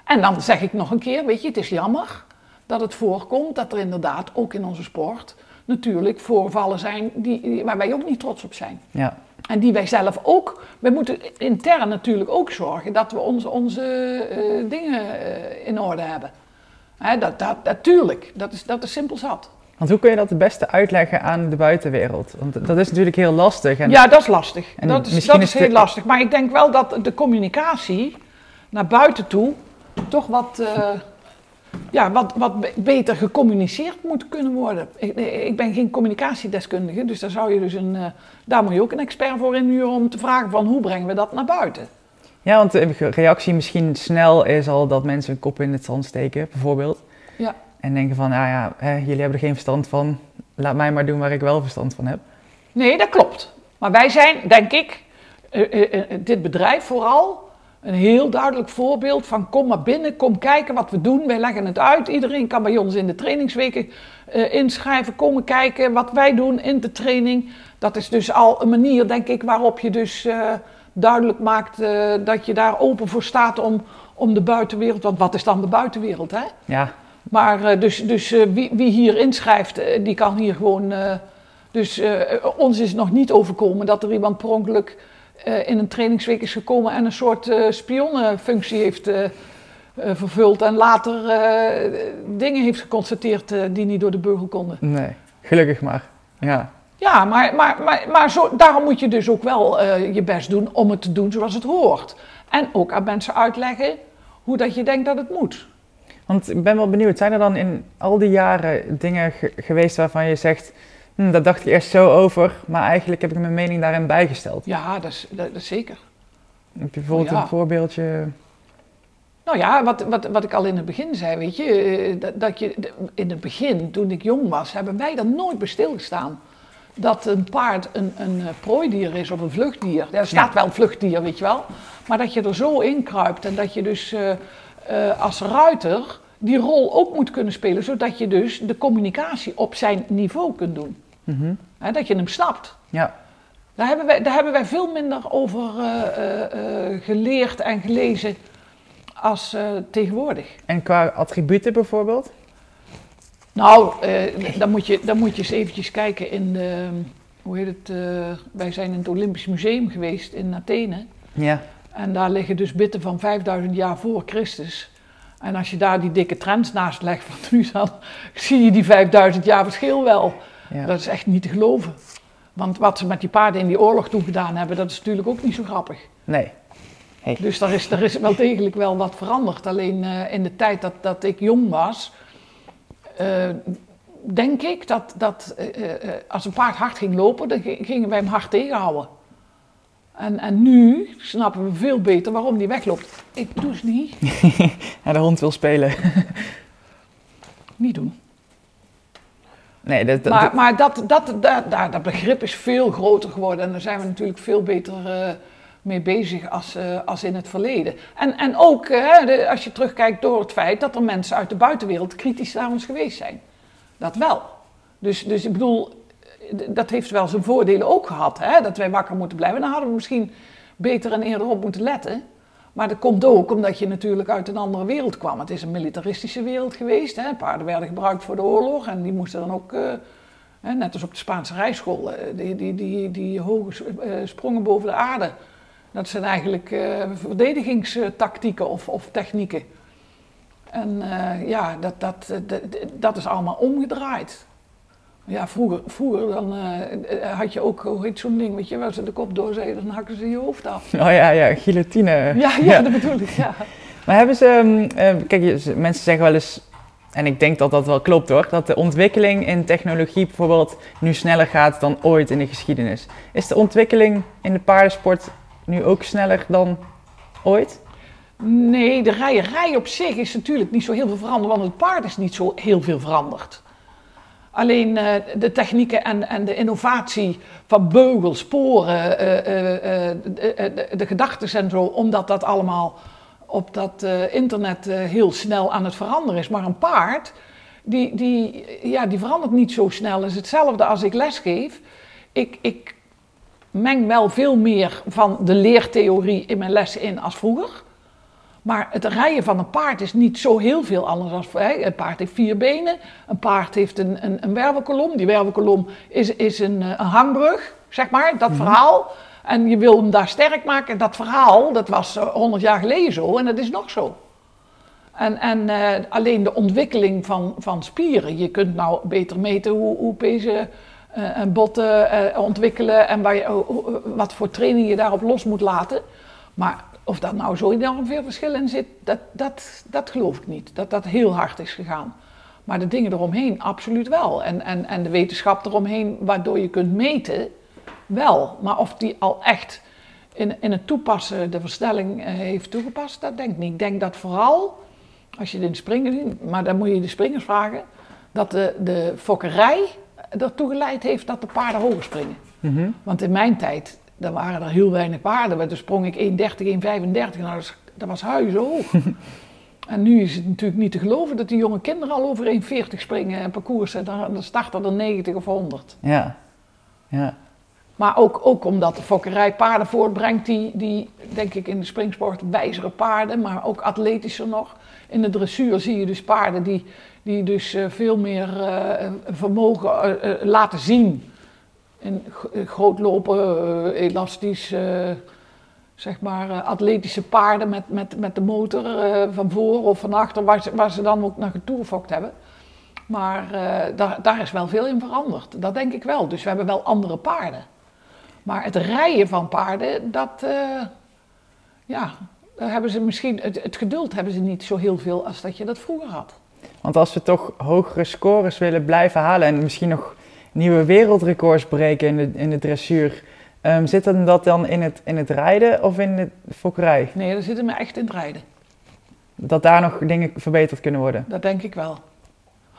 En dan zeg ik nog een keer, weet je, het is jammer dat het voorkomt dat er inderdaad ook in onze sport natuurlijk voorvallen zijn die- waar wij ook niet trots op zijn. Ja. En die wij zelf ook, wij moeten intern natuurlijk ook zorgen dat we onze, onze eh, dingen eh, in orde hebben. Hè, dat, dat, natuurlijk, dat is, dat is simpel zat. Want hoe kun je dat het beste uitleggen aan de buitenwereld? Want dat is natuurlijk heel lastig. En Ja, dat is lastig. En dat is, dat heel lastig. Maar ik denk wel dat de communicatie naar buiten toe toch wat, eh, ja, wat, wat be- beter gecommuniceerd moet kunnen worden. Ik, ik ben geen communicatiedeskundige, dus daar, zou je dus een, eh, daar moet je ook een expert voor inhuren om te vragen van hoe brengen we dat naar buiten. Ja, want de reactie misschien snel is al dat mensen hun kop in het zand steken, bijvoorbeeld. Ja. En denken van, nou ja, hè, jullie hebben er geen verstand van. Laat mij maar doen waar ik wel verstand van heb. Nee, dat klopt. Maar wij zijn, denk ik, eh, eh, dit bedrijf vooral, een heel duidelijk voorbeeld van kom maar binnen, kom kijken wat we doen. Wij leggen het uit. Iedereen kan bij ons in de trainingsweken eh, inschrijven, komen kijken wat wij doen in de training. Dat is dus al een manier, denk ik, waarop je dus eh, duidelijk maakt eh, dat je daar open voor staat om, om de buitenwereld. Want wat is dan de buitenwereld, hè? Ja, Maar dus, dus wie, wie hier inschrijft, die kan hier gewoon. dus ons is nog niet overkomen dat er iemand per ongeluk eh, in een trainingsweek is gekomen en een soort eh spionnenfunctie heeft eh, vervuld. En later dingen heeft geconstateerd die niet door de beugel konden. nee. Gelukkig maar. Ja, Ja, maar, maar, maar, maar zo, daarom moet je dus ook wel je best doen om het te doen zoals het hoort. En ook aan mensen uitleggen hoe dat je denkt dat het moet. want ik ben wel benieuwd. Zijn er dan in al die jaren dingen ge- geweest waarvan je zegt... Hm, dat dacht ik eerst zo over, maar eigenlijk heb ik mijn mening daarin bijgesteld. Ja, dat is, dat, dat is zeker. Heb je bijvoorbeeld Oh, ja. een voorbeeldje? Nou ja, wat, wat, wat ik al in het begin zei, weet je, eh, dat, dat je in het begin, toen ik jong was, hebben wij er nooit bij stilgestaan. Dat een paard een, een eh, prooidier is of een vluchtdier. Ja, er staat wel vluchtdier, weet je wel. Maar dat je er zo in kruipt en dat je dus eh, als ruiter die rol ook moet kunnen spelen, zodat je dus de communicatie op zijn niveau kunt doen. Mhm. Hè, dat je hem snapt. Ja, Daar hebben wij, daar hebben wij veel minder over eh, eh, eh, geleerd en gelezen als tegenwoordig. en qua attributen bijvoorbeeld? Nou, dan, moet je, dan moet je eens eventjes kijken in de, hoe heet het, wij zijn in het Olympisch Museum geweest in Athene. Ja, En daar liggen dus bitten van 5000 jaar voor Christus. En als je daar die dikke trends naast legt van nu, dan zie je die 5000 jaar verschil wel. Ja. Dat is echt niet te geloven. Want wat ze met die paarden in die oorlog toen gedaan hebben, dat is natuurlijk ook niet zo grappig. nee. Dus daar is, daar is wel degelijk wel wat veranderd. Alleen eh, in de tijd dat, dat ik jong was, eh, denk ik dat, dat eh, als een paard hard ging lopen, dan gi- gingen wij hem hard tegenhouden. En, en nu snappen we veel beter waarom die wegloopt. Ik doe het niet. Ja, de hond wil spelen. Niet doen. Nee, dat, dat, Maar, maar dat, dat, dat, dat, begrip is veel groter geworden. En daar zijn we natuurlijk veel beter eh, mee bezig als, eh, als in het verleden. En, en ook eh, als je terugkijkt door het feit dat er mensen uit de buitenwereld kritisch naar ons geweest zijn. Dat wel. Dus, dus ik bedoel, dat heeft wel zijn voordelen ook gehad. Hè? Dat wij wakker moeten blijven. Dan hadden we misschien beter en eerder op moeten letten. Maar dat komt ook omdat je natuurlijk uit een andere wereld kwam. Het is een militaristische wereld geweest. Hè? Paarden werden gebruikt voor de oorlog en die moesten dan ook, eh, net als op de Spaanse rijschool, eh, die, die, die, die hoge eh, sprongen boven de aarde. Dat zijn eigenlijk eh, verdedigingstactieken of, of technieken. En eh, ja, dat, dat, dat, dat is allemaal omgedraaid. Ja, vroeger, vroeger dan, eh, eh, had je ook, hoe heet zo'n ding, weet je, waar ze de kop doorzeden, dan hakken ze je hoofd af. Oh ja, ja, guillotine. Ja, ja, dat bedoel ik, ja. Maar hebben ze, ehm, eh, kijk, mensen zeggen wel eens, en ik denk dat dat wel klopt hoor, dat de ontwikkeling in technologie bijvoorbeeld nu sneller gaat dan ooit in de geschiedenis. Is de ontwikkeling in de paardensport nu ook sneller dan ooit? Nee, de rijerij op zich is natuurlijk niet zo heel veel veranderd, want het paard is niet zo heel veel veranderd. Alleen eh, de technieken en, en de innovatie van beugels, sporen, eh, eh, de, de, omdat dat allemaal op dat internet heel snel aan het veranderen is. Maar een paard, die, die, ja, die verandert niet zo snel. Het is hetzelfde als ik lesgeef. Ik, ik meng wel veel meer van de leertheorie in mijn lessen in als vroeger. Maar het rijden van een paard is niet zo heel veel anders dan. Een paard heeft vier benen, een paard heeft een, een, een wervelkolom. Die wervelkolom is, is een, eh, een hangbrug, zeg maar, dat verhaal. En je wil hem daar sterk maken. Dat verhaal, dat was eh, 100 jaar geleden zo en dat is nog zo. En, en eh, alleen de ontwikkeling van, van spieren. Je kunt nou beter meten hoe, hoe pezen eh, en botten ontwikkelen en waar je, wat voor training je daarop los moet laten. Maar of dat nou zo enorm veel verschil in zit, dat, dat, dat geloof ik niet. Dat dat heel hard is gegaan. Maar de dingen eromheen, absoluut wel. En, en, en de wetenschap eromheen, waardoor je kunt meten, wel. Maar of die al echt in, in het toepassen de versnelling eh, heeft toegepast, dat denk ik niet. Ik denk dat vooral, als je de springen ziet, maar dan moet je de springers vragen, dat de, de fokkerij ertoe geleid heeft dat de paarden hoger springen. Mhm. Want in mijn tijd, dan waren er heel weinig paarden. maar Toen sprong ik 1,30, 1,35. Nou, dat, is- dat was huizenhoog. en nu is het natuurlijk niet te geloven dat die jonge kinderen al over 1,40 springen en parcoursen. Dan, dan starten er 90 of 100. Ja. Ja. Maar ook, ook omdat de fokkerij paarden voortbrengt die, die, denk ik, in de springsport wijzere paarden, maar ook atletischer nog. In de dressuur zie je dus paarden die, die dus eh, veel meer eh, vermogen eh, laten zien. Eh, groot lopen, eh, elastisch, eh, zeg maar, eh, atletische paarden met, met, met de motor van voor of van achter, waar ze, waar ze dan ook naar getoerfokt hebben. Maar daar, daar is wel veel in veranderd. Dat denk ik wel. Dus we hebben wel andere paarden. Maar het rijden van paarden, dat, ja, daar hebben ze misschien, het geduld hebben ze niet zo heel veel als dat je dat vroeger had. Want als we toch hogere scores willen blijven halen en misschien nog nieuwe wereldrecords breken in de, in de dressuur, ehm, zit hem dat dan in het, in het rijden of in de fokkerij? Nee, daar zitten we echt in het rijden. Dat daar nog dingen verbeterd kunnen worden? Dat denk ik wel.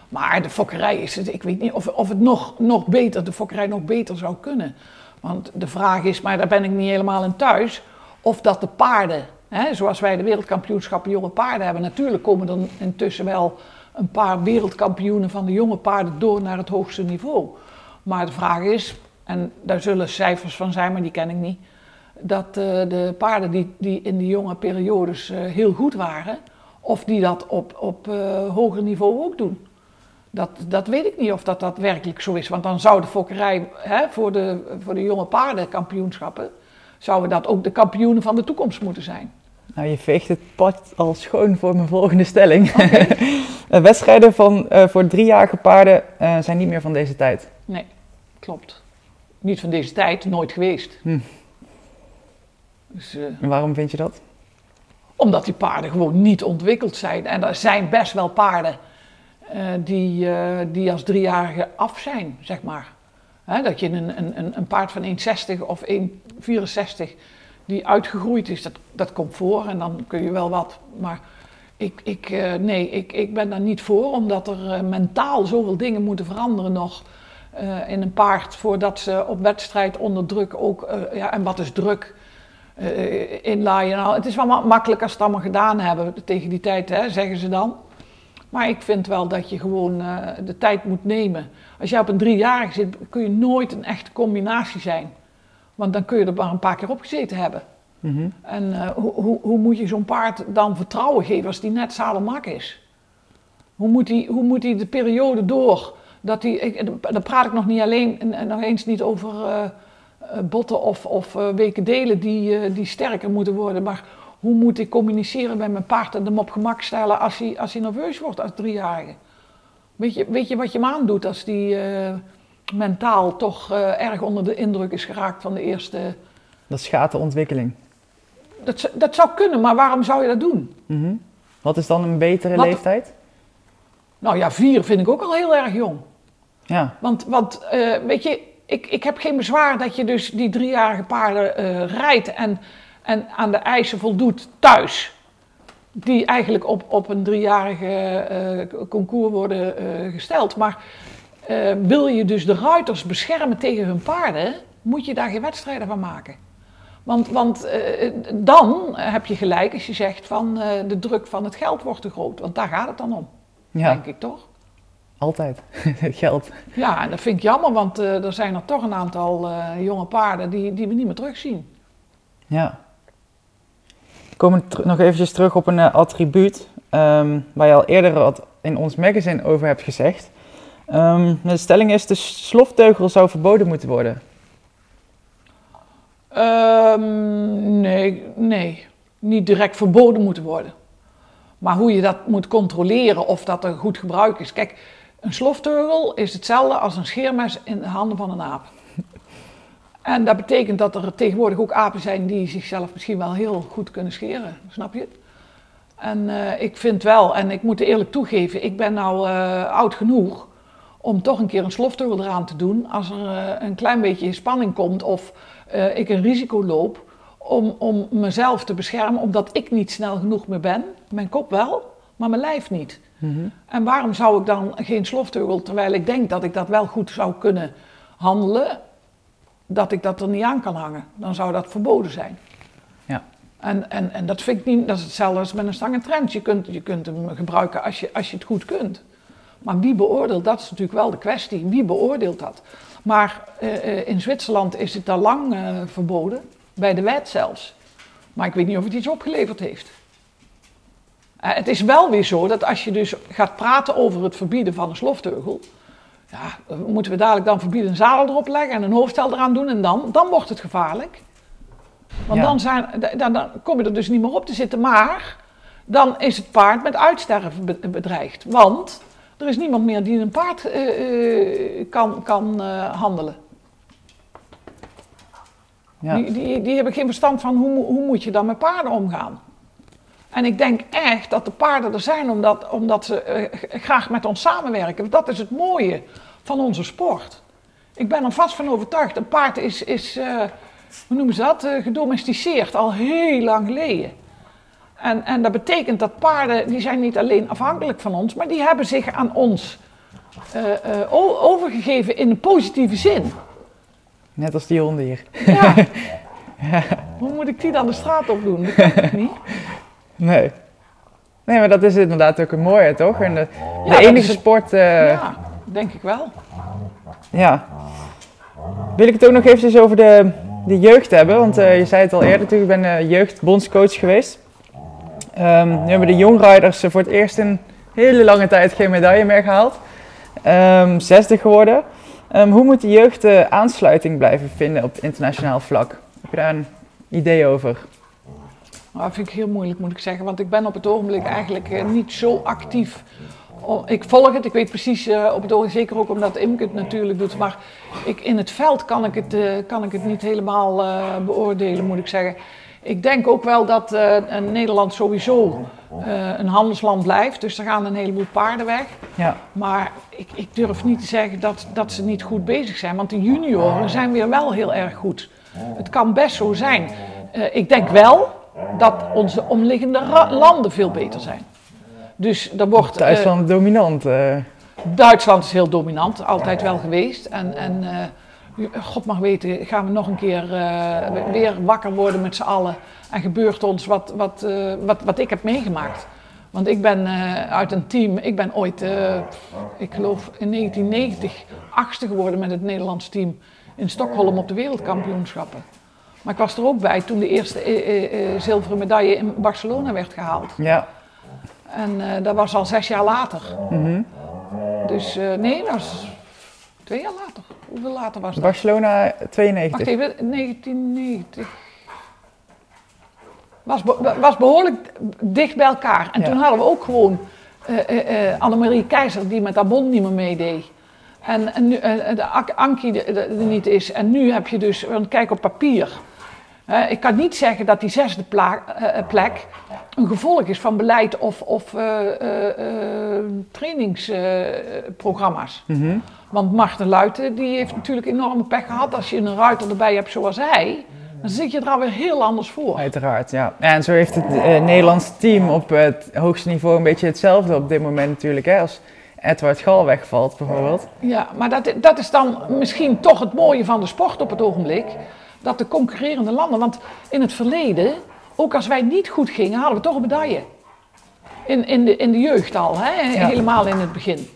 Maar de fokkerij is het, ik weet niet of, of het nog, nog beter, de fokkerij nog beter zou kunnen. Want de vraag is, maar daar ben ik niet helemaal in thuis, of dat de paarden, hè, zoals wij de wereldkampioenschappen jonge paarden hebben, natuurlijk komen er intussen wel een paar wereldkampioenen van de jonge paarden door naar het hoogste niveau. Maar de vraag is, en daar zullen cijfers van zijn, maar die ken ik niet, dat eh, de paarden die, die in die jonge periodes eh, heel goed waren, of die dat op, op eh, hoger niveau ook doen. Dat, dat weet ik niet of dat, dat werkelijk zo is. Want dan zou de fokkerij hè, voor, de, voor de jonge paardenkampioenschappen, zouden dat ook de kampioenen van de toekomst moeten zijn. Nou, je veegt het pad al schoon voor mijn volgende stelling. Eh, Wedstrijden van, eh, voor driejarige paarden eh, zijn niet meer van deze tijd. Nee, klopt. Niet van deze tijd, nooit geweest. Hm. Dus, En waarom vind je dat? Omdat die paarden gewoon niet ontwikkeld zijn. En er zijn best wel paarden die, die als driejarige af zijn, zeg maar. Hè, dat je een, een- een paard van 1,60 of 1,64 die uitgegroeid is, dat, dat komt voor en dan kun je wel wat. Maar ik, ik, eh, nee, ik, ik ben daar niet voor, omdat er eh, mentaal zoveel dingen moeten veranderen nog eh, in een paard voordat ze op wedstrijd onder druk ook, ja, en wat is druk? inlaaien. Nou, het is wel ma- makkelijk als ze het allemaal gedaan hebben tegen die tijd, hè, zeggen ze dan. Maar ik vind wel dat je gewoon de tijd moet nemen. Als jij op een driejarige zit, kun je nooit een echte combinatie zijn. Want dan kun je er maar een paar keer op gezeten hebben. Mhm. En eh, hoe, hoe, hoe moet je zo'n paard dan vertrouwen geven als die net zadelmak is? Hoe moet hij hoe moet hij de periode door? Dat hij, ik, dan praat ik nog niet alleen, en- en nog eens niet over eh, eh, botten of, of weken delen die, die sterker moeten worden. Maar hoe moet ik communiceren met mijn paard en hem op gemak stellen als hij, als hij nerveus wordt als driejarige? Weet je, weet je wat je hem aandoet als die mentaal toch eh, erg onder de indruk is geraakt van de eerste... Dat schaadt de ontwikkeling. Dat, dat zou kunnen, maar waarom zou je dat doen? Mhm. Wat is dan een betere Wat- leeftijd? Nou ja, vier vind ik ook al heel erg jong. Ja. Want, want eh, weet je, ik, ik heb geen bezwaar dat je dus die driejarige paarden eh, rijdt en, en aan de eisen voldoet thuis. Die eigenlijk op, op een driejarige concours worden gesteld. Maar eh, wil je dus de ruiters beschermen tegen hun paarden, moet je daar geen wedstrijden van maken. Want, want eh, dan heb je gelijk als je zegt van eh, de druk van het geld wordt te groot. Want daar gaat het dan om, Ja, denk ik toch? altijd. Het geld. Ja, en dat vind ik jammer, want er zijn er toch een aantal jonge paarden die, die we niet meer terugzien. Ja. We komen nog eventjes terug op een attribuut ehm, waar je al eerder wat in ons magazine over hebt gezegd. Ehm, de stelling is, de slofteugel zou verboden moeten worden. Ehm, nee, nee, niet direct verboden moeten worden. Maar hoe je dat moet controleren of dat er goed gebruik is. Kijk, een slofteugel is hetzelfde als een scheermes in de handen van een aap. En dat betekent dat er tegenwoordig ook apen zijn die zichzelf misschien wel heel goed kunnen scheren. Snap je? En eh, ik vind wel, en ik moet eerlijk toegeven, ik ben nou eh, oud genoeg om toch een keer een slofteugel eraan te doen als er eh, een klein beetje spanning komt of eh, ik een risico loop om, om mezelf te beschermen, omdat ik niet snel genoeg meer ben. Mijn kop wel, maar mijn lijf niet. En waarom zou ik dan geen slofteugel, terwijl ik denk dat ik dat wel goed zou kunnen handelen, dat ik dat er niet aan kan hangen? Dan zou dat verboden zijn. Ja. En, en, en dat vind ik niet, dat is hetzelfde als met een stang en trend. Je kunt, je kunt hem gebruiken als je, als je het goed kunt. Maar wie beoordeelt, dat is natuurlijk wel de kwestie. Wie beoordeelt dat? Maar eh, eh, in Zwitserland is het al lang eh, verboden, bij de wet zelfs. Maar ik weet niet of het iets opgeleverd heeft. Het is wel weer zo dat als je dus gaat praten over het verbieden van een slofteugel, ja, moeten we dadelijk dan verbieden een zadel erop leggen en een hoofdstel eraan doen en dan, dan wordt het gevaarlijk. Want Ja. dan, zijn, dan, dan kom je er dus niet meer op te zitten, maar dan is het paard met uitsterven be- bedreigd. Want er is niemand meer die een paard eh, eh, kan, kan eh, handelen. Ja. Die, die, die hebben geen verstand van hoe, hoe moet je dan met paarden omgaan. En ik denk echt dat de paarden er zijn omdat, omdat ze graag met ons samenwerken. Dat is het mooie van onze sport. Ik ben er vast van overtuigd. Een paard is, is hoe noemen ze dat, gedomesticeerd al heel lang geleden. En, en dat betekent dat paarden, die zijn niet alleen afhankelijk van ons, maar die hebben zich aan ons eh, eh, overgegeven in een positieve zin. Net als die honden hier. Ja. Hoe moet ik die dan de straat op doen? Dat kan ik niet. Nee. Nee, maar dat is inderdaad ook een mooie, toch? En de, de Ja, enige het- sport... eh, Ja, denk ik wel. Ja. Wil ik het ook nog eventjes over de, de jeugd hebben? Want je zei het al eerder natuurlijk, ik ben eh, jeugdbondscoach geweest. Ehm, nu hebben de jongrijders voor het eerst in hele lange tijd geen medaille meer gehaald. Ehm zesde geworden. Ehm, hoe moet de jeugd eh, aansluiting blijven vinden op internationaal vlak? Heb je daar een idee over? Dat vind ik heel moeilijk, moet ik zeggen. Want ik ben op het ogenblik eigenlijk eh, niet zo actief. Ik volg het, ik weet precies eh, op het ogenblik, zeker ook omdat Imke het natuurlijk doet. Maar ik, in het veld kan ik het, eh, kan ik het niet helemaal beoordelen, moet ik zeggen. Ik denk ook wel dat eh, Nederland sowieso eh, een handelsland blijft. Dus er gaan een heleboel paarden weg. Ja, Maar ik, ik durf niet te zeggen dat, dat ze niet goed bezig zijn. Want de junioren zijn weer wel heel erg goed. Het kan best zo zijn. Eh, ik denk wel dat onze omliggende landen veel beter zijn. Dus er wordt. Duitsland dominant. Duitsland is heel dominant, altijd wel geweest. En, en God mag weten, gaan we nog een keer eh, weer wakker worden met z'n allen. En gebeurt ons wat, wat, eh, wat, wat ik heb meegemaakt. Want ik ben eh, uit een team, ik ben ooit, ik geloof in 1990, achtste geworden met het Nederlands team in Stockholm op de wereldkampioenschappen. Maar ik was er ook bij toen de eerste zilveren medaille in Barcelona werd gehaald. ja. En dat was al zes jaar later. Mhm. Dus nee, dat was twee jaar later. Hoeveel later was dat? Barcelona 92. Wacht even, 1990. Was, be- was behoorlijk dicht bij elkaar. En Ja. toen hadden we ook gewoon eh, eh, Annemarie Keizer die met haar bond niet meer meedeed. En, en nu, de Ankie er niet is. En nu heb je dus, want kijk op papier. Ik kan niet zeggen dat die zesde pla- eh, plek een gevolg is van beleid of, of eh, eh, eh, trainingsprogramma's. Mhm. Want Marten Luiten die heeft natuurlijk enorme pech gehad. Als je een ruiter erbij hebt zoals hij, dan zit je er alweer heel anders voor. Uiteraard, ja. En zo heeft het eh, Nederlands team op het hoogste niveau een beetje hetzelfde op dit moment natuurlijk. Hè, als Edward Gal wegvalt bijvoorbeeld. Ja, maar dat, dat is dan misschien toch het mooie van de sport op het ogenblik. Dat de concurrerende landen, want in het verleden, ook als wij niet goed gingen, hadden we toch een medaille. In, in, de, in de jeugd al, hè? helemaal in het begin.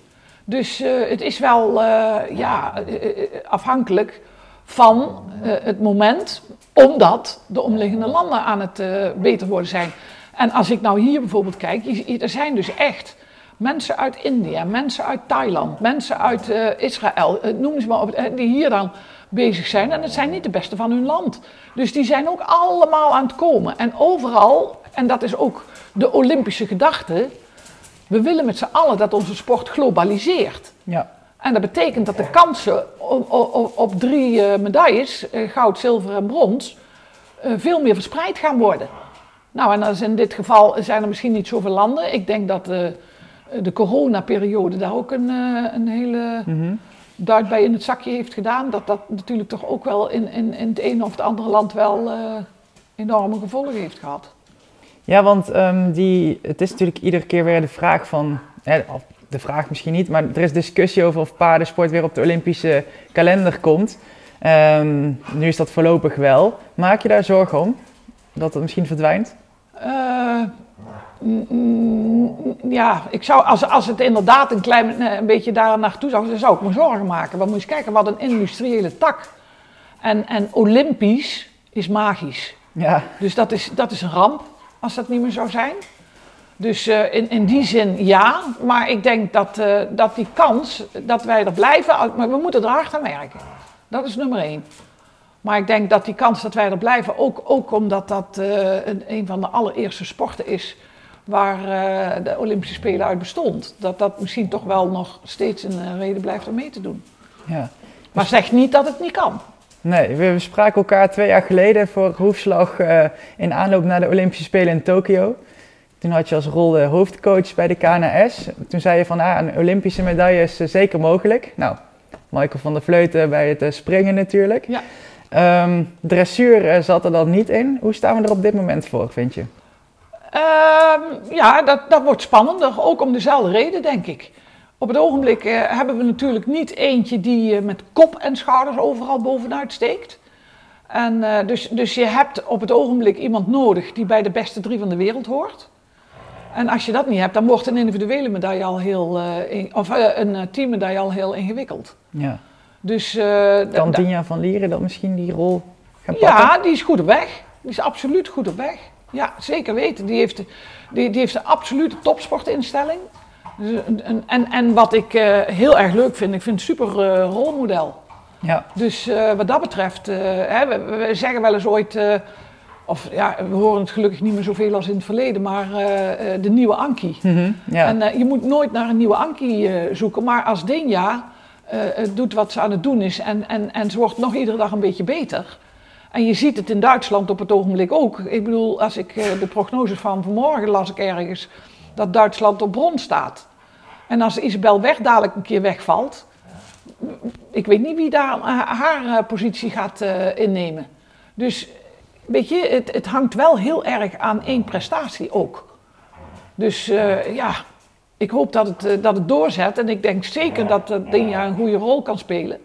Dus uh, het is wel uh, ja, uh, afhankelijk van het moment, omdat de omliggende landen aan het beter worden zijn. En als ik nou hier bijvoorbeeld kijk, er zijn dus echt mensen uit India, mensen uit Thailand, mensen uit Israël, noem ze maar op, die hier dan bezig zijn. En het zijn niet de beste van hun land. Dus die zijn ook allemaal aan het komen. En overal, en dat is ook de Olympische gedachte, we willen met z'n allen dat onze sport globaliseert. Ja. En dat betekent dat de kansen op, op, op drie uh, medailles, uh, goud, zilver en brons, uh, veel meer verspreid gaan worden. Nou, en als in dit geval zijn er misschien niet zoveel landen. Ik denk dat de coronaperiode daar ook een, een hele mm -hmm. Duit bij in het zakje heeft gedaan. Dat dat natuurlijk toch ook wel in, in, in het ene of het andere land wel enorme gevolgen heeft gehad. Ja, want um, die, het is natuurlijk iedere keer weer de vraag van, hè, de vraag misschien niet, maar er is discussie over of paardensport weer op de Olympische kalender komt. Um, nu is dat voorlopig wel. Maak je daar zorgen om dat het misschien verdwijnt? Uh, ja, ik zou, als, als het inderdaad een klein een beetje daar naartoe zou, dan zou ik me zorgen maken. Want moet je eens kijken, wat een industriële tak. En, en Olympisch is magisch. Ja. Dus dat is, dat is een ramp als dat niet meer zou zijn. Dus uh, in, in die zin ja, maar ik denk dat, uh, dat die kans dat wij er blijven, maar we moeten er hard aan werken. Dat is nummer één. Maar ik denk dat die kans dat wij er blijven, ook, ook omdat dat uh, een, een, van de allereerste sporten is waar de Olympische Spelen uit bestond, dat dat misschien toch wel nog steeds een reden blijft om mee te doen. Ja. Maar zeg niet dat het niet kan. Nee, we spraken elkaar twee jaar geleden voor hoefslag uh, in aanloop naar de Olympische Spelen in Tokio. Toen had je als rol de hoofdcoach bij de KNS. Toen zei je van ah, een Olympische medaille is uh, zeker mogelijk. Nou, Michael van der Vleuten bij het uh, springen natuurlijk. Ja. Um, dressuur zat er dan niet in. Hoe staan we er op dit moment voor, vind je? Um, ja, dat, dat wordt spannender. Ook om dezelfde reden, denk ik. Op het ogenblik uh, hebben we natuurlijk niet eentje die uh, met kop en schouders overal bovenuit steekt. En, uh, dus, dus je hebt op het ogenblik iemand nodig die bij de beste drie van de wereld hoort. En als je dat niet hebt, dan wordt een individuele medaille al heel, in, of een teammedaille al heel ingewikkeld. Ja. Dus, kan Dinja van Lieren dan misschien die rol gaan pakken? Ja, die is goed op weg. Die is absoluut goed op weg. Ja, zeker weten. Die heeft, die, die heeft een absolute topsportinstelling. Dus, en, en, en wat ik uh, heel erg leuk vind, ik vind het super uh, rolmodel. Ja. Dus uh, wat dat betreft, hè, we, we, zeggen wel eens ooit, of ja, we horen het gelukkig niet meer zoveel als in het verleden, maar de nieuwe Anki. Mm -hmm, ja. En je moet nooit naar een nieuwe Anki zoeken, maar als Denja doet wat ze aan het doen is en, en, en ze wordt nog iedere dag een beetje beter. En je ziet het in Duitsland op het ogenblik ook. Ik bedoel, als ik de prognoses van vanmorgen las ik ergens dat Duitsland op bron staat. En als Isabel Weg dadelijk een keer wegvalt, ik weet niet wie daar haar eh, positie gaat innemen. Dus weet je, het, het, hangt wel heel erg aan één prestatie ook. Dus ja, ik hoop dat het, dat het doorzet. En ik denk zeker dat Dinja een goede rol kan spelen.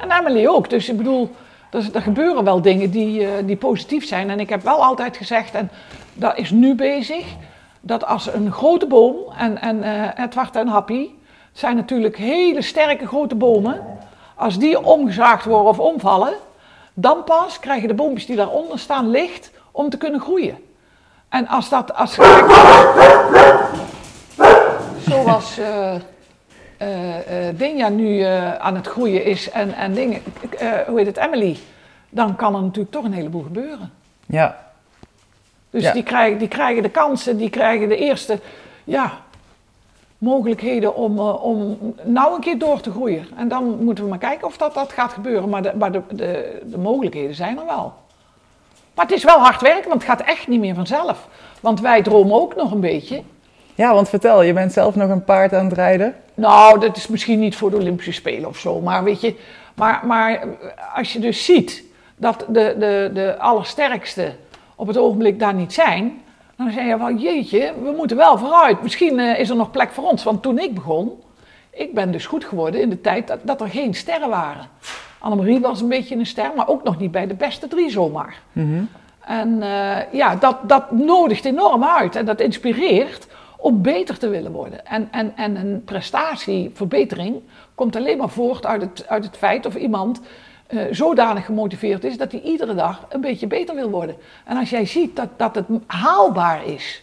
En Amelie ook. Dus ik bedoel, er, er gebeuren wel dingen die, die positief zijn. En ik heb wel altijd gezegd, en dat is nu bezig dat als een grote boom, en, en uh, Edward en Happy zijn natuurlijk hele sterke grote bomen, als die omgezaagd worden of omvallen, dan pas krijgen de boompjes die daaronder staan licht om te kunnen groeien. En als dat, als zoals uh, Dinja nu aan het groeien is en, en dingen, hoe heet het, Emily, dan kan er natuurlijk toch een heleboel gebeuren. Ja, dus die, krijgen, die krijgen de kansen, die krijgen de eerste ja, mogelijkheden om, uh, om nou een keer door te groeien. En dan moeten we maar kijken of dat, dat gaat gebeuren. Maar, de, maar de, de, de mogelijkheden zijn er wel. Maar het is wel hard werken, want het gaat echt niet meer vanzelf. Want wij dromen ook nog een beetje. Ja, want vertel, je bent zelf nog een paard aan het rijden? Nou, dat is misschien niet voor de Olympische Spelen of zo. Maar weet je, maar, maar als je dus ziet dat de, de, de allersterkste op het ogenblik daar niet zijn, dan zeg je van jeetje, we moeten wel vooruit. Misschien uh, is er nog plek voor ons. Want toen ik begon, ik ben dus goed geworden in de tijd dat, dat er geen sterren waren. Annemarie was een beetje een ster, maar ook nog niet bij de beste drie zomaar. Mhm. En eh, ja, dat, dat nodigt enorm uit en dat inspireert om beter te willen worden. En, en, en een prestatieverbetering komt alleen maar voort uit het, uit het feit of iemand eh, zodanig gemotiveerd is dat hij iedere dag een beetje beter wil worden. En als jij ziet dat, dat het haalbaar is.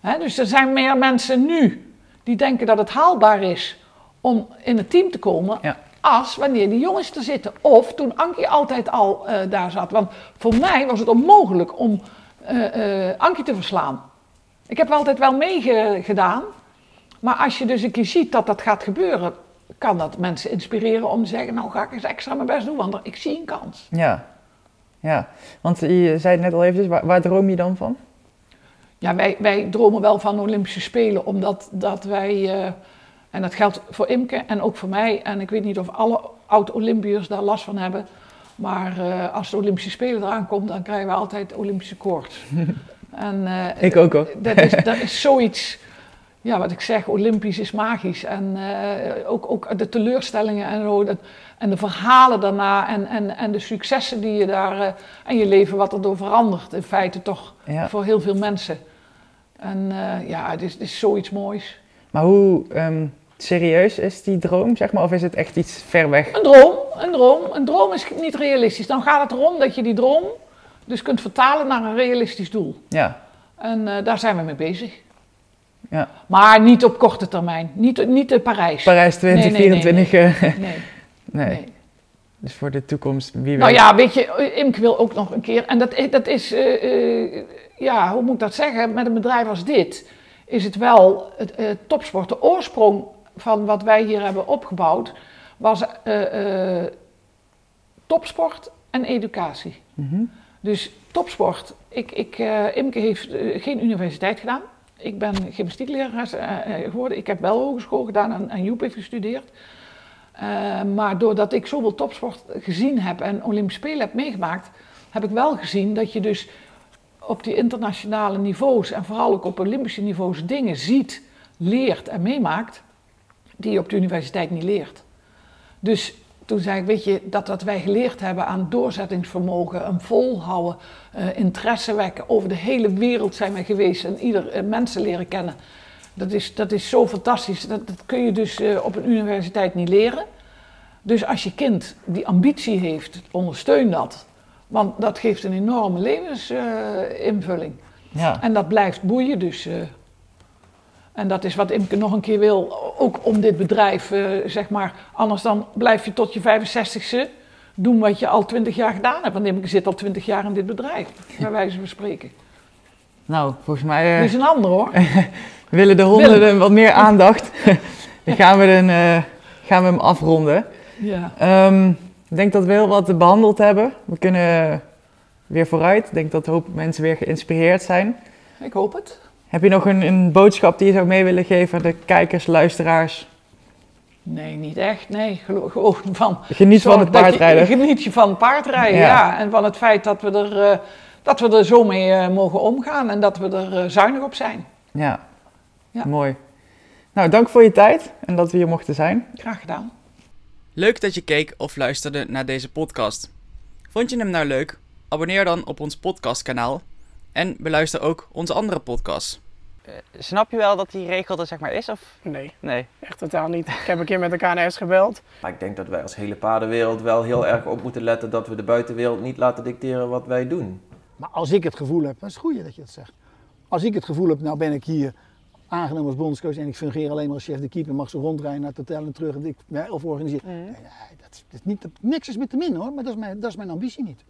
Hè, dus er zijn meer mensen nu die denken dat het haalbaar is om in het team te komen. Ja. Als wanneer die jongens er zitten. Of toen Ankie altijd al eh, daar zat. Want voor mij was het onmogelijk om eh, Ankie te verslaan. Ik heb altijd wel meegedaan. Maar als je dus een keer ziet dat dat gaat gebeuren, kan dat mensen inspireren om te zeggen: Nou, ga ik eens extra mijn best doen, want ik zie een kans. Ja. Ja, want je zei het net al eventjes, waar, waar droom je dan van? Ja, wij, wij dromen wel van Olympische Spelen, omdat dat wij, eh, en dat geldt voor Imke en ook voor mij, en ik weet niet of alle oud-Olympiërs daar last van hebben, maar eh, als de Olympische Spelen eraan komt, dan krijgen we altijd Olympische koorts. en, eh, Ik ook hoor. Dat is, dat is zoiets, ja, wat ik zeg, Olympisch is magisch. En eh, ook, ook de teleurstellingen en zo, dat, en de verhalen daarna en, en, en de successen die je daar, eh, en je leven wat er door verandert, in feite toch Ja. voor heel veel mensen. En ja, het is, het is zoiets moois. Maar hoe ehm, serieus is die droom, zeg maar? Of is het echt iets ver weg? Een droom, een droom. Een droom is niet realistisch. Dan gaat het erom dat je die droom dus kunt vertalen naar een realistisch doel. Ja. En eh, daar zijn we mee bezig. Ja. Maar niet op korte termijn. Niet, niet in Parijs. Parijs Nee, nee, nee, 2024. eh, Nee, nee. nee. Dus voor de toekomst, wie weet. Nou ja, weet je, Imke wil ook nog een keer. En dat, dat is, eh, eh, ja, hoe moet ik dat zeggen? Met een bedrijf als dit is het wel het eh, topsport. De oorsprong van wat wij hier hebben opgebouwd was eh, eh, topsport en educatie. Mhm. Dus topsport. Ik, ik, eh, Imke heeft eh, geen universiteit gedaan. Ik ben gymnastieklerares eh, geworden. Ik heb wel hogeschool gedaan en, en Joep heeft gestudeerd. Maar doordat ik zoveel topsport gezien heb en Olympische Spelen heb meegemaakt, heb ik wel gezien dat je dus op die internationale niveaus en vooral ook op Olympische niveaus dingen ziet, leert en meemaakt die je op de universiteit niet leert. Dus toen zei ik, weet je, dat wat wij geleerd hebben aan doorzettingsvermogen, een volhouden, eh, interesse wekken, over de hele wereld zijn wij geweest en ieder eh, mensen leren kennen. Dat is, dat is zo fantastisch. Dat, dat kun je dus eh, op een universiteit niet leren. Dus als je kind die ambitie heeft, ondersteun dat. Want dat geeft een enorme levensinvulling. Ja. En dat blijft boeien dus. En dat is wat Imke nog een keer wil, ook om dit bedrijf, eh, zeg maar. Anders dan blijf je tot je 65ste doen wat je al 20 jaar gedaan hebt. Want Imke zit al 20 jaar in dit bedrijf, bij wijze van spreken. Nou, volgens mij eh, Die is een ander hoor. willen de honden wat meer aandacht. Dan gaan we, eh, gaan we hem afronden. Ja. Ehm, ik denk dat we heel wat behandeld hebben. We kunnen weer vooruit. Ik denk dat een hoop mensen weer geïnspireerd zijn. Ik hoop het. Heb je nog een, een boodschap die je zou mee willen geven aan de kijkers, luisteraars? Nee, niet echt. Nee, gewoon van. Geniet van het dat je- paardrijden. Geniet je van het paardrijden, Ja. ja. En van het feit dat we er, eh, dat we er zo mee eh, mogen omgaan en dat we er eh, zuinig op zijn. Ja. Ja. mooi. Nou, dank voor je tijd en dat we hier mochten zijn. Graag gedaan. Leuk dat je keek of luisterde naar deze podcast. Vond je hem nou leuk? Abonneer dan op ons podcastkanaal en beluister ook onze andere podcasts. Snap je wel dat die regel er zeg maar is? Of? Nee, Nee. echt totaal niet. Ik heb een keer met de KNS gebeld. Maar ik denk dat wij als hele paardenwereld wel heel erg op moeten letten dat we de buitenwereld niet laten dicteren wat wij doen. Maar als ik het gevoel heb, dat is het goede dat je dat zegt. Als ik het gevoel heb, nou ben ik hier aangenomen als bondscoach en ik fungeer alleen maar als chef de keeper, mag ze rondrijden naar het hotel en terug en ik, of organiseren. Nee, nee, dat, is- dat is niet, dat- niks is met te min hoor, maar dat is mijn, dat is mijn ambitie niet.